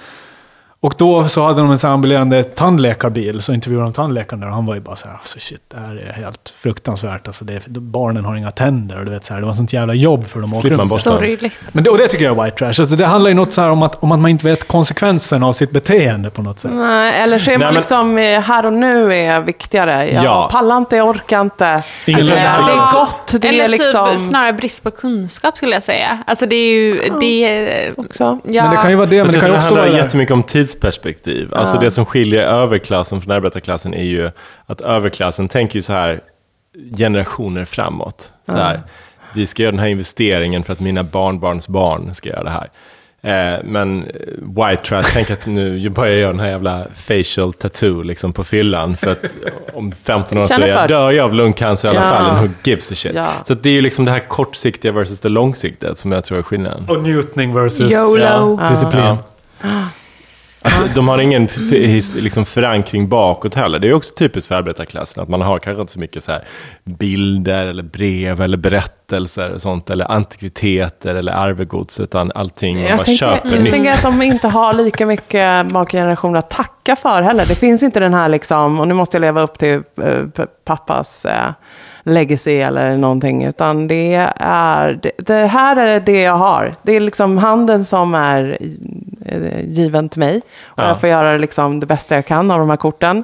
D: Och då så hade de en ambulerande tandläkarbil, så intervjuade de tandläkaren där och han var ju bara så här, alltså shit, det här är helt fruktansvärt. Alltså det är, barnen har inga tänder och du vet så här, det var sånt jävla jobb för dem att åka
A: Slipper man
D: runt.
A: bort
E: Sorgligt.
D: Men det, och det tycker jag är white trash. Alltså det handlar ju något så här om att, om att man inte vet konsekvenserna av sitt beteende på något sätt.
C: Nej, eller så är man
A: Nej, men-
C: liksom eh, här och nu är viktigare. Jag
A: Ja.
C: pallar inte, jag orkar inte.
D: Ingen
C: Alltså, det
D: långsiktig-
C: är gott, det
E: Eller
C: är liksom...
E: typ snarare brist på kunskap skulle jag säga. Alltså det är ju... Det är,
C: Också.
E: ja,
D: Men det kan ju vara det, men det
A: jag
D: kan ju
A: tror det
D: också
A: handlar
D: vara...
A: jättemycket om tidsperspektiv. Alltså det som skiljer överklassen från arbetarklassen är ju att överklassen tänker ju så här generationer framåt. Så här, Vi ska göra den här investeringen för att mina barnbarns barn ska göra det här. Eh, men eh, white trash, tänk att nu börjar jag göra den här jävla facial tattoo liksom på fyllan. För att om 15 år så jag, dör jag av lungcancer i alla
C: Ja.
A: fall. And who gives a shit?
C: Ja.
A: Så att det är ju liksom det här kortsiktiga versus det långsiktiga som jag tror är skillnaden.
D: Och njutning versus
E: YOLO.
D: ja, disciplin.
A: Att de har ingen liksom förankring bakåt heller. Det är också typiskt för arbetarklassen, att man har kanske inte så mycket så här bilder, eller brev, eller berättelser och sånt, eller antikviteter, eller arvegods, utan allting man bara
C: Jag tänker,
A: köper
C: jag
A: nytt.
C: tänker att de inte har lika mycket makgenerationer att tacka för heller. Det finns inte den här liksom, och nu måste jag leva upp till eh, pappas eh, legacy eller någonting. Utan det är, det, här är det jag har. Det är liksom handen som är given till mig. Och
A: Ja.
C: jag får göra liksom det bästa jag kan av de här korten.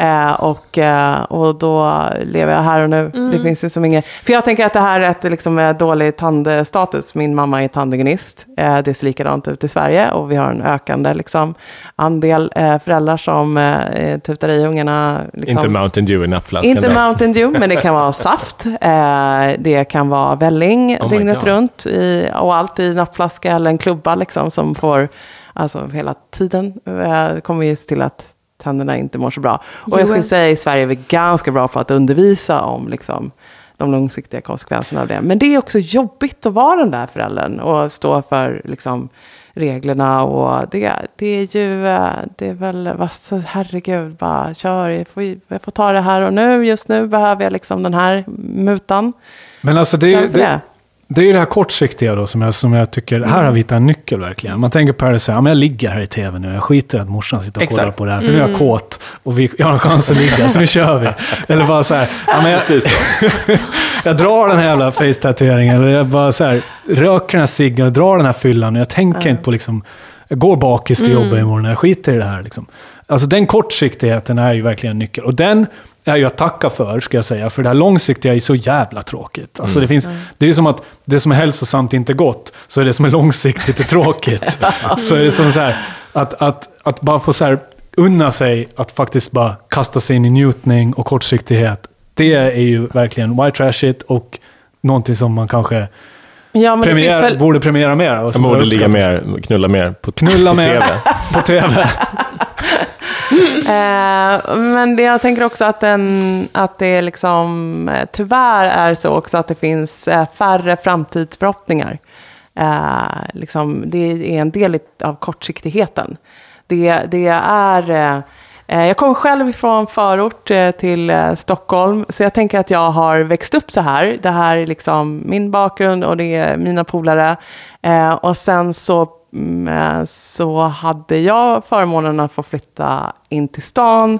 C: Eh, och, eh, och då lever jag här och nu. Det finns ju som inget... För jag tänker att det här är ett liksom, eh, dålig tandstatus. Min mamma är tandhygienist. Eh, det ser likadant ut i Sverige. Och vi har en ökande liksom, andel eh, föräldrar som eh, tutar i ungarna. Liksom,
A: Inte Mountain Dew i nappflaskan.
C: inte
A: då.
C: Mountain Dew, men det kan vara saft. Eh, det kan vara välling
A: Oh
C: dygnet
A: God.
C: runt. I, och allt i nappflaska eller en klubba liksom, som får, alltså hela tiden, eh, kommer ju se till att tänderna inte mår så bra. Och jag skulle säga i Sverige är vi ganska bra på att undervisa om liksom, de långsiktiga konsekvenserna av det. Men det är också jobbigt att vara den där föräldern och stå för liksom, reglerna och det, det är ju, eh, det är väl, herregud, bara kör, jag får, jag får ta det här och nu, just nu behöver jag liksom den här mutan.
D: Men alltså det det,
C: det.
D: är ju det här kortsiktiga då som jag, som jag tycker, här har vi hittat en nyckel verkligen. Man tänker på det så här, ja, men jag ligger här i tv nu, jag skiter i att morsan sitter och
A: Exakt.
D: kollar på det här, för nu är jag kåt och vi, jag har en chans att ligga, så nu kör vi. Eller bara så här, ja, men jag,
A: så.
D: jag drar den här jävla face-tatueringen, eller jag bara så här, röker den här ciggen och drar den här fyllan och jag tänker inte på liksom, jag går bakis till jobbet imorgon, jag skiter i det här. Liksom. Alltså den kortsiktigheten är ju verkligen en nyckel. Och den är ju att tacka för, ska jag säga. För det här långsiktiga är så jävla tråkigt. Alltså det, finns, det är som att det som är hälsosamt inte är gott, så är det som är långsiktigt är tråkigt. så är det som så här, att, att, att bara få så här, unna sig att faktiskt bara kasta sig in i njutning och kortsiktighet. Det är ju verkligen white trashigt och någonting som man kanske
C: Ja, men det finns
D: premiär,
C: väl,
D: borde premiera mer. som
A: borde ligga mer, knulla mer på,
D: Knulla
A: på
D: mer
A: TV.
D: på tv.
C: Eh, men jag tänker också att, den, att det liksom, eh, tyvärr är så också att det finns eh, färre framtidsförhoppningar. Eh, liksom, det är en del av kortsiktigheten. Det, det är... Eh, eh jag kommer själv från förort till Stockholm, så jag tänker att jag har växt upp så här. Det här är liksom min bakgrund och det är mina polare. Och sen så Eh, så hade jag förmånen att få flytta in till stan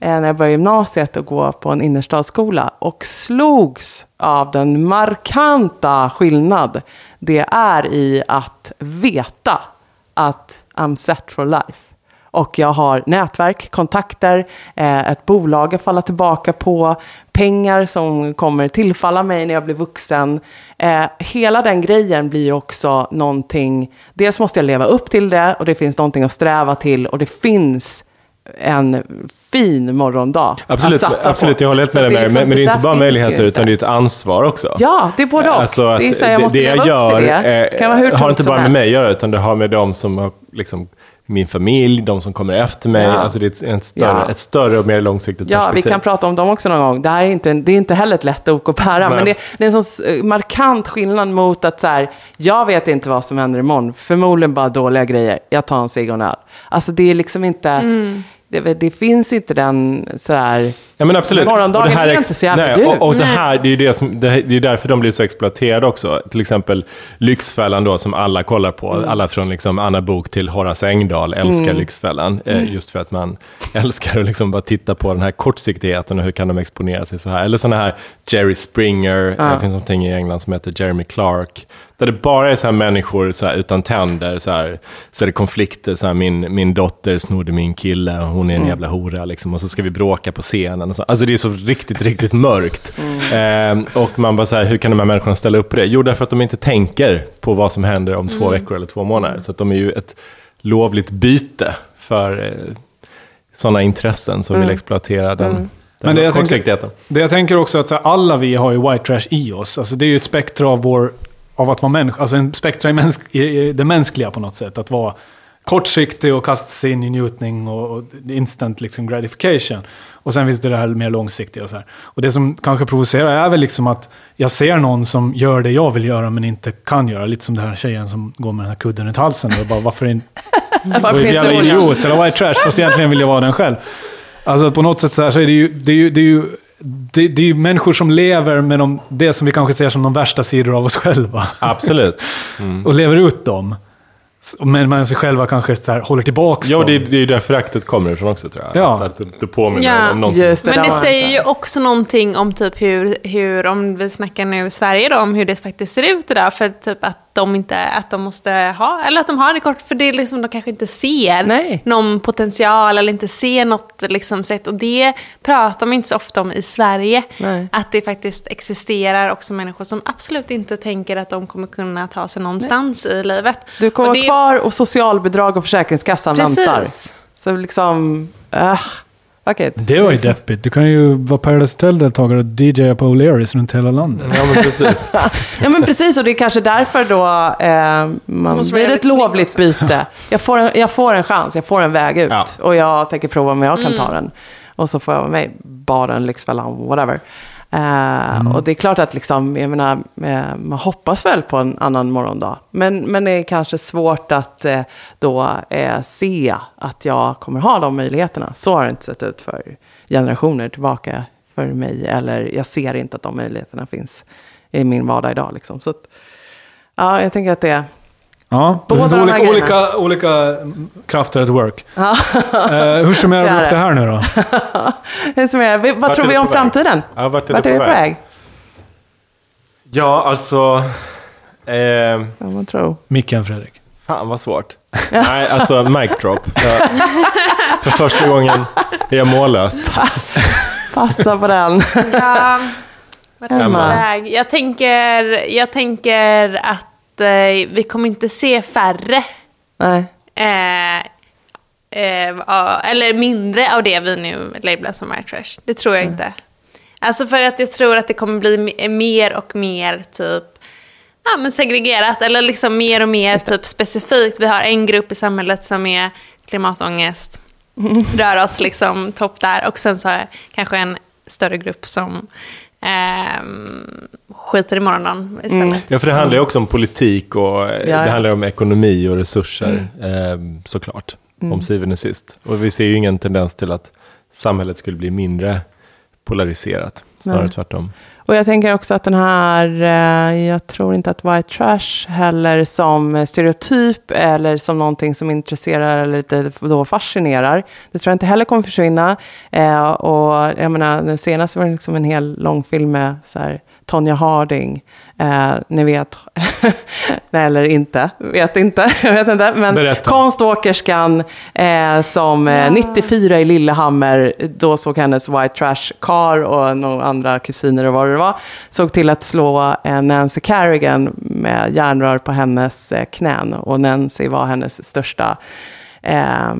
C: eh, när jag började gymnasiet och gå på en innerstadsskola och slogs av den markanta skillnad det är i att veta att I'm set for life. Och jag har nätverk, kontakter, eh, ett bolag att falla tillbaka på, pengar som kommer tillfalla mig när jag blir vuxen. Eh, hela den grejen blir ju också någonting, dels måste jag leva upp till det och det finns någonting att sträva till och det finns en fin morgondag
A: Absolut,
C: att satsa
A: absolut
C: på.
A: jag håller helt med dig
C: det liksom-
A: Men, men det är inte bara möjligheter utan det är ett ansvar också.
C: Ja, det är både och.
A: Alltså att
C: det är så här, jag
A: det,
C: måste
A: det jag
C: leva upp till
A: gör
C: det.
A: eh,
C: kan vara hur
A: har inte bara med mig att göra, utan det har med dem som har, liksom, min familj, de som kommer efter mig.
C: Ja.
A: Alltså det är ett, en större,
C: Ja.
A: ett större och mer långsiktigt
C: Ja, vi
A: perspektiv.
C: kan prata om dem också någon gång. Det här är inte, det är inte heller ett lätt ok att bära, men det, det är en sån eh, markant skillnad mot att så här, jag vet inte vad som händer imorgon, förmodligen bara dåliga grejer, jag tar en cigg och en öl. Alltså det är liksom inte,
A: Mm.
C: Det, det finns inte den så här,
A: Ja men absolut.
C: Morgondagen
A: Och det här
C: är inte så jävla
A: nej, och, och det här, det är ju det som, det, det är därför de blir så exploaterade också. Till exempel Lyxfällan då, som alla kollar på.
C: Mm.
A: Alla från liksom Anna Bok till Horace Engdahl älskar Lyxfällan.
C: Mm.
A: Eh, just för att man älskar att liksom bara titta på den här kortsiktigheten och hur kan de exponera sig så här. Eller sådana här Jerry Springer, det finns någonting i England som heter Jeremy Clark. Där det bara är så här människor så här, utan tänder, så, här, så är det konflikter. Så här, min, min dotter snodde min kille och hon är en jävla hora. Liksom, och så ska vi bråka på scenen. Och så. Alltså det är så riktigt, riktigt mörkt. Eh, och man bara så här, hur kan de här människorna ställa upp på det? Jo, därför att de inte tänker på vad som händer om två veckor eller två månader. Så att de är ju ett lovligt byte för eh, sådana intressen som vill exploatera den, den
D: Men det jag tänker-. Det jag tänker också att så här, alla vi har ju white trash i oss. Alltså, det är ju ett spektra av, vår, av att vara människa. Alltså en spektra i, mänsk, i, det mänskliga på något sätt. Att vara kortsiktig och kasta sig in i njutning och, och instant liksom gratification. Och sen finns det det här mer långsiktiga och så här. Och det som kanske provocerar är väl liksom att jag ser någon som gör det jag vill göra men inte kan göra. Lite som den här tjejen som går med den här kudden runt halsen. Och bara, varför inte och
C: inte
D: jävla idiot, eller white trash, fast egentligen vill jag vara den själv. Alltså på något sätt så, här, så är det ju, det är ju, det är ju det, det är ju människor som lever med de, det som vi kanske ser som de värsta sidor av oss själva.
A: Absolut.
D: Och lever ut dem. Men man sig själva kanske så här, håller tillbaka
A: Ja, det är, det är ju där föraktet kommer ifrån också tror jag.
D: Ja.
A: Att, att det, det påminner
E: Ja.
A: om någonting.
C: Just det,
E: Men det säger ju också någonting om typ hur, hur, om vi snackar nu i Sverige då, om hur det faktiskt ser ut det där. För typ att de inte, att de måste ha, eller att de har det kort, för det är liksom, de kanske inte ser
C: Nej.
E: någon potential eller inte ser något liksom sätt. Och det pratar man inte så ofta om i Sverige.
C: Nej.
E: Att det faktiskt existerar också människor som absolut inte tänker att de kommer kunna ta sig någonstans i livet.
C: Du kommer
E: Och det-
C: kvar och socialbidrag och Försäkringskassan
E: Precis.
C: väntar. Så liksom, äh, it.
D: Det var ju deppigt. Du kan ju vara Paradise Hotel-deltagare och DJa på O'Learys runt hela landet.
A: Ja, men precis.
C: Ja men precis, och det är kanske därför då eh, man
E: Måste vara
C: blir ett lovligt byte. Jag får, en, jag får en chans, jag får en väg ut.
A: Ja.
C: Och jag tänker prova om jag kan
E: Mm.
C: ta den. Och så får jag vara med i baren, Lyxfällan, whatever. Eh, Och det är klart att liksom, jag menar, eh, man hoppas väl på en annan morgondag. Men, men det är kanske svårt att eh, då se att jag kommer ha de möjligheterna. Så har det inte sett ut för generationer tillbaka för mig. Eller jag ser inte att de möjligheterna finns i min vardag idag. Liksom. Så att, ja, jag tänker att det
D: Ja, det
C: Båda
D: finns
C: de
D: olika, olika, olika krafter at work. eh, hur summerar
C: Det
D: vi
C: är
D: upp
C: det.
D: det här nu då?
C: Det vad
A: Vart
C: tror vi om framtiden?
A: Ja, vart är
C: Vart
A: du
C: är vi
A: på väg?
C: väg?
A: Ja, alltså... Eh,
C: Ja, vad tror
D: Micken Fredrik.
A: fan vad svårt. Nej, alltså mic drop. Jag, för första gången är jag mållös.
C: Passa på den.
E: Ja, vart är vi på väg? Jag tänker, jag tänker att eh, vi kommer inte se färre.
C: Nej.
E: Eh, eh, eller mindre av det vi nu lablar som white trash. Det tror jag inte. Alltså för att jag tror att det kommer bli me- mer och mer typ ja, men segregerat eller liksom mer och mer typ specifikt. Vi har en grupp i samhället som är klimatångest, rör oss liksom topp där och sen så kanske en större grupp som ehm, skiter i morgondagen istället.
A: Ja, för det handlar ju också om politik och eh,
C: Ja,
A: det
C: ja.
A: handlar om ekonomi och resurser, eh, såklart. Om syvende och sist. Och vi ser ju ingen tendens till att samhället skulle bli mindre polariserat. Snarare
C: Nej.
A: tvärtom.
C: Och jag tänker också att den här, eh, jag tror inte att white trash heller som stereotyp eller som någonting som intresserar eller lite då fascinerar. Det tror jag inte heller kommer försvinna. Eh, och jag menar, nu senast var det liksom en hel långfilm med så här, Tonya Harding. Eh, ni vet, nej eller inte, vet inte, jag vet inte. Men
D: Berätta.
C: konståkerskan eh, som eh, 94 i Lillehammer, då såg hennes white trash car och några andra kusiner och vad det var, såg till att slå eh, Nancy Kerrigan med järnrör på hennes eh, knän. Och Nancy var hennes största eh,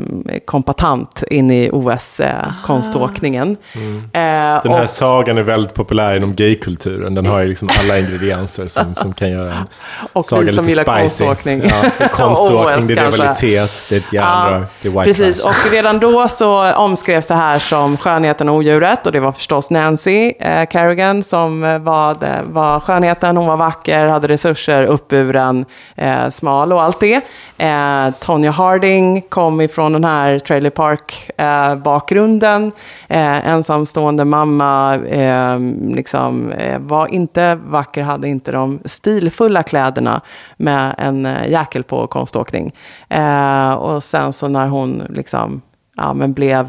C: kompatant in i OS-konståkningen. Eh,
A: Den här
C: och-
A: sagan är väldigt populär inom gaykulturen. Den har ju liksom alla ingredienser som, som kan göra en
C: Och
A: saga
C: vi som
A: lite
C: gillar
A: spicy.
C: konståkning.
A: Ja, konståkning,
C: OS
A: det är rivalitet, det är ett järnrör, det är white
C: precis.
A: trash.
C: Och redan då så omskrevs det här som skönheten och odjuret. Och det var förstås Nancy eh, Kerrigan som eh, var, det, var skönheten. Hon var vacker, hade resurser, uppburen, eh, smal och allt det. Eh, Tonya Harding kom ifrån den här trailer park-bakgrunden. Eh, eh, ensamstående mamma, eh, liksom, eh, var inte vacker, hade inte de stilfulla kläderna med en eh, jäkel på konståkning. Eh, och sen så när hon liksom, ja, men blev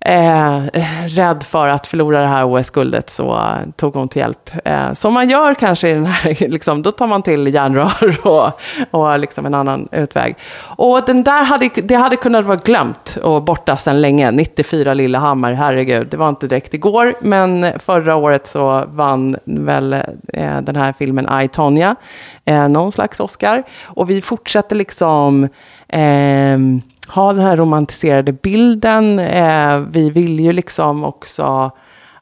C: Eh, eh, rädd för att förlora det här OS-guldet så tog hon till hjälp. Eh, som man gör kanske i den här, liksom, då tar man till järnrör och, och liksom en annan utväg. Och den där hade, det hade kunnat vara glömt och borta sedan länge. 94 Lillehammar, herregud, det var inte direkt igår, men förra året så vann väl eh, den här filmen I, Tonya eh, någon slags Oscar. Och vi fortsätter liksom eh, ha den här romantiserade bilden. Eh, vi vill ju liksom också,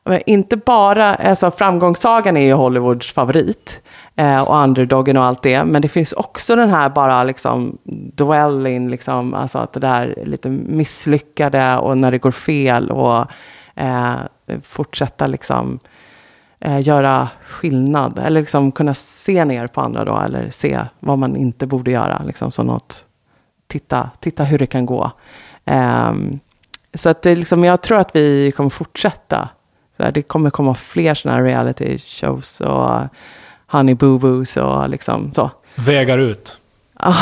C: men inte bara, alltså framgångssagan är ju Hollywoods favorit. Eh, och underdogen och allt det. Men det finns också den här bara liksom dwelling, liksom, alltså att det där lite misslyckade och när det går fel och eh, fortsätta liksom eh, göra skillnad. Eller liksom kunna se ner på andra då, eller se vad man inte borde göra. Liksom som något, titta, titta hur det kan gå. Ehm, så att det liksom, jag tror att vi kommer fortsätta. Så här, det kommer komma fler sådana här reality shows och Honey Boo Boos och liksom så.
D: Vägar ut.
C: Ah,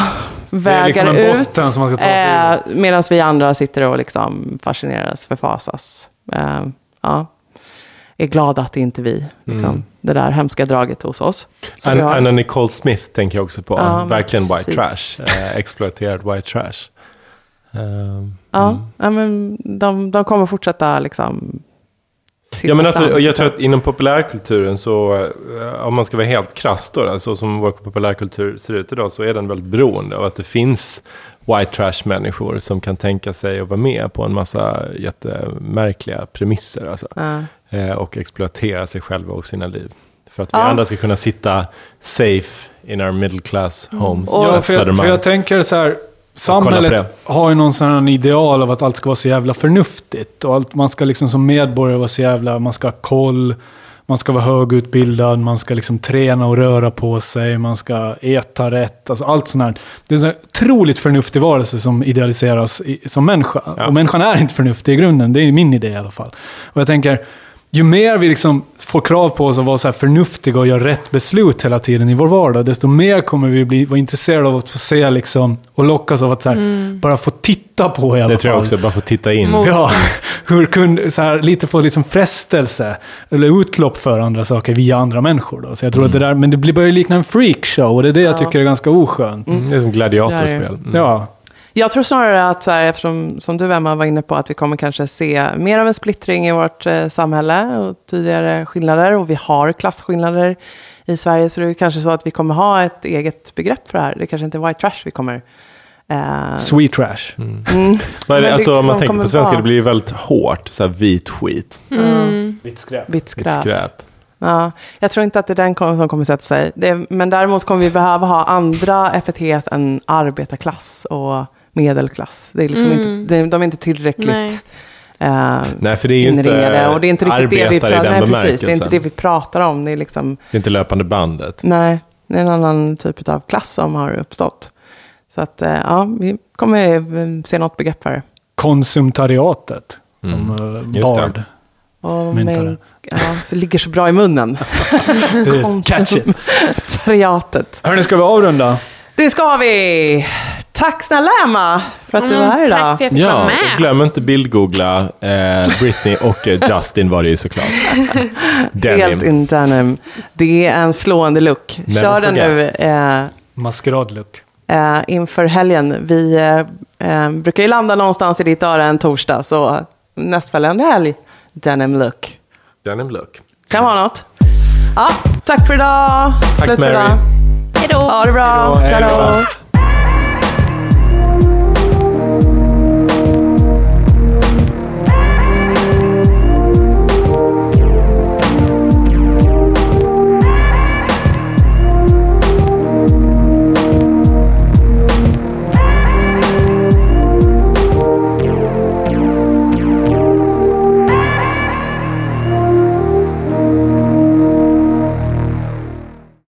D: Det är
C: vägar
D: liksom en
C: ut.
D: botten som man ska ta sig
C: eh, Medan vi andra sitter och liksom fascineras, förfasas. Eh, ja. Är glada att det inte är vi. Liksom.
A: Mm.
C: Det där hemska draget hos oss.
A: Anna,
C: har.
A: Anna Nicole Smith tänker jag också på.
C: Ja,
A: Verkligen white trash. Eh, exploaterad white trash. Ehm,
C: Ja, ja, men de, de kommer fortsätta liksom...
A: Ja, men alltså, jag tror att inom populärkulturen så, eh, om man ska vara helt krass då, alltså som vår populärkultur ser ut idag, så är den väldigt beroende av att det finns white trash-människor som kan tänka sig att vara med på en massa jättemärkliga premisser. Alltså,
C: Ja.
A: Eh, och exploatera sig själva och sina liv. För att vi
C: Ja.
A: andra ska kunna sitta safe in our middle class homes.
C: Och-
D: Ja, för, jag, för jag tänker så här, samhället har ju någon sån här ideal av att allt ska vara så jävla förnuftigt. Och allt, man ska liksom som medborgare vara så jävla, man ska ha koll, man ska vara högutbildad, man ska liksom träna och röra på sig, man ska äta rätt. Alltså allt sånt här. Det är en så här otroligt förnuftig varelse som idealiseras i, som människa. Och människan är inte förnuftig i grunden, det är min idé i alla fall. Och jag tänker, ju mer vi liksom får krav på oss att vara så här förnuftiga och göra rätt beslut hela tiden i vår vardag, desto mer kommer vi bli, vara intresserade av att få se liksom, och lockas av att så här, bara få titta på i alla
A: Det
D: fall.
A: tror jag också, bara få titta in.
E: Mot-
D: Ja, hur kunde, så här, lite få liksom frestelse eller utlopp för andra saker via andra människor. Då. Så jag tror att det där, men det blir- börjar likna en freakshow och det är det jag tycker är ganska oskönt.
A: Mm, Det är som gladiatorspel. Mm.
D: Ja,
C: Jag tror snarare att, så här, eftersom som du Emma var inne på, att vi kommer kanske se mer av en splittring i vårt eh, samhälle och tydligare skillnader. Och vi har klasskillnader i Sverige, så det är kanske så att vi kommer ha ett eget begrepp för det här. Det kanske inte är white trash vi kommer... Eh,
D: sweet trash.
C: mm.
A: Men,
C: Men det
A: alltså, om man
C: som
A: tänker på svenska, det blir ju väldigt hårt. Så här vit skit.
D: Vitt skräp.
C: Vitt
A: Vitt
C: skräp. Ja, jag tror inte att det är den som kommer sätta sig. Det, men däremot kommer vi behöva ha andra epitet än arbetarklass och medelklass. Det är liksom inte, det, de är inte tillräckligt
E: Nej.
C: eh,
A: Nej, för det är ju
C: inringade.
A: inte
C: Och det är inte riktigt det vi
A: arbetare i
C: pratar
A: den
C: Nej, precis. Det är inte det vi pratar om. Det är liksom,
A: Det är inte löpande bandet.
C: nej, det är en annan typ av klass som har uppstått. Så att, eh, ja, vi kommer eh, se något begrepp för det.
D: Konsumtariatet, som mm. Bard. Myntade.
C: ja, så det ligger så bra i munnen. Konsumtariatet.
D: Hörni, ska vi avrunda?
C: Det ska vi! Tack snälla Emma för att du var här
E: Mm,
C: idag.
E: tack för att jag fick
A: Ja,
E: vara med.
A: glöm inte bildgoogla eh, Britney och eh, Justin var det ju såklart.
C: Helt
A: Denim.
C: in denim. Det är en slående look.
A: Never
C: Kör den nu eh,
D: Maskeradlook.
C: eh, inför helgen. Vi eh, eh, brukar ju landa någonstans i ditt öra en torsdag, så nästföljande helg, denim look.
A: Denim look.
C: Kan vara något. Ja, tack för idag.
A: Tack,
C: Slut för
A: Mary.
C: idag.
E: Hej då!
C: Ha det bra. Hej då.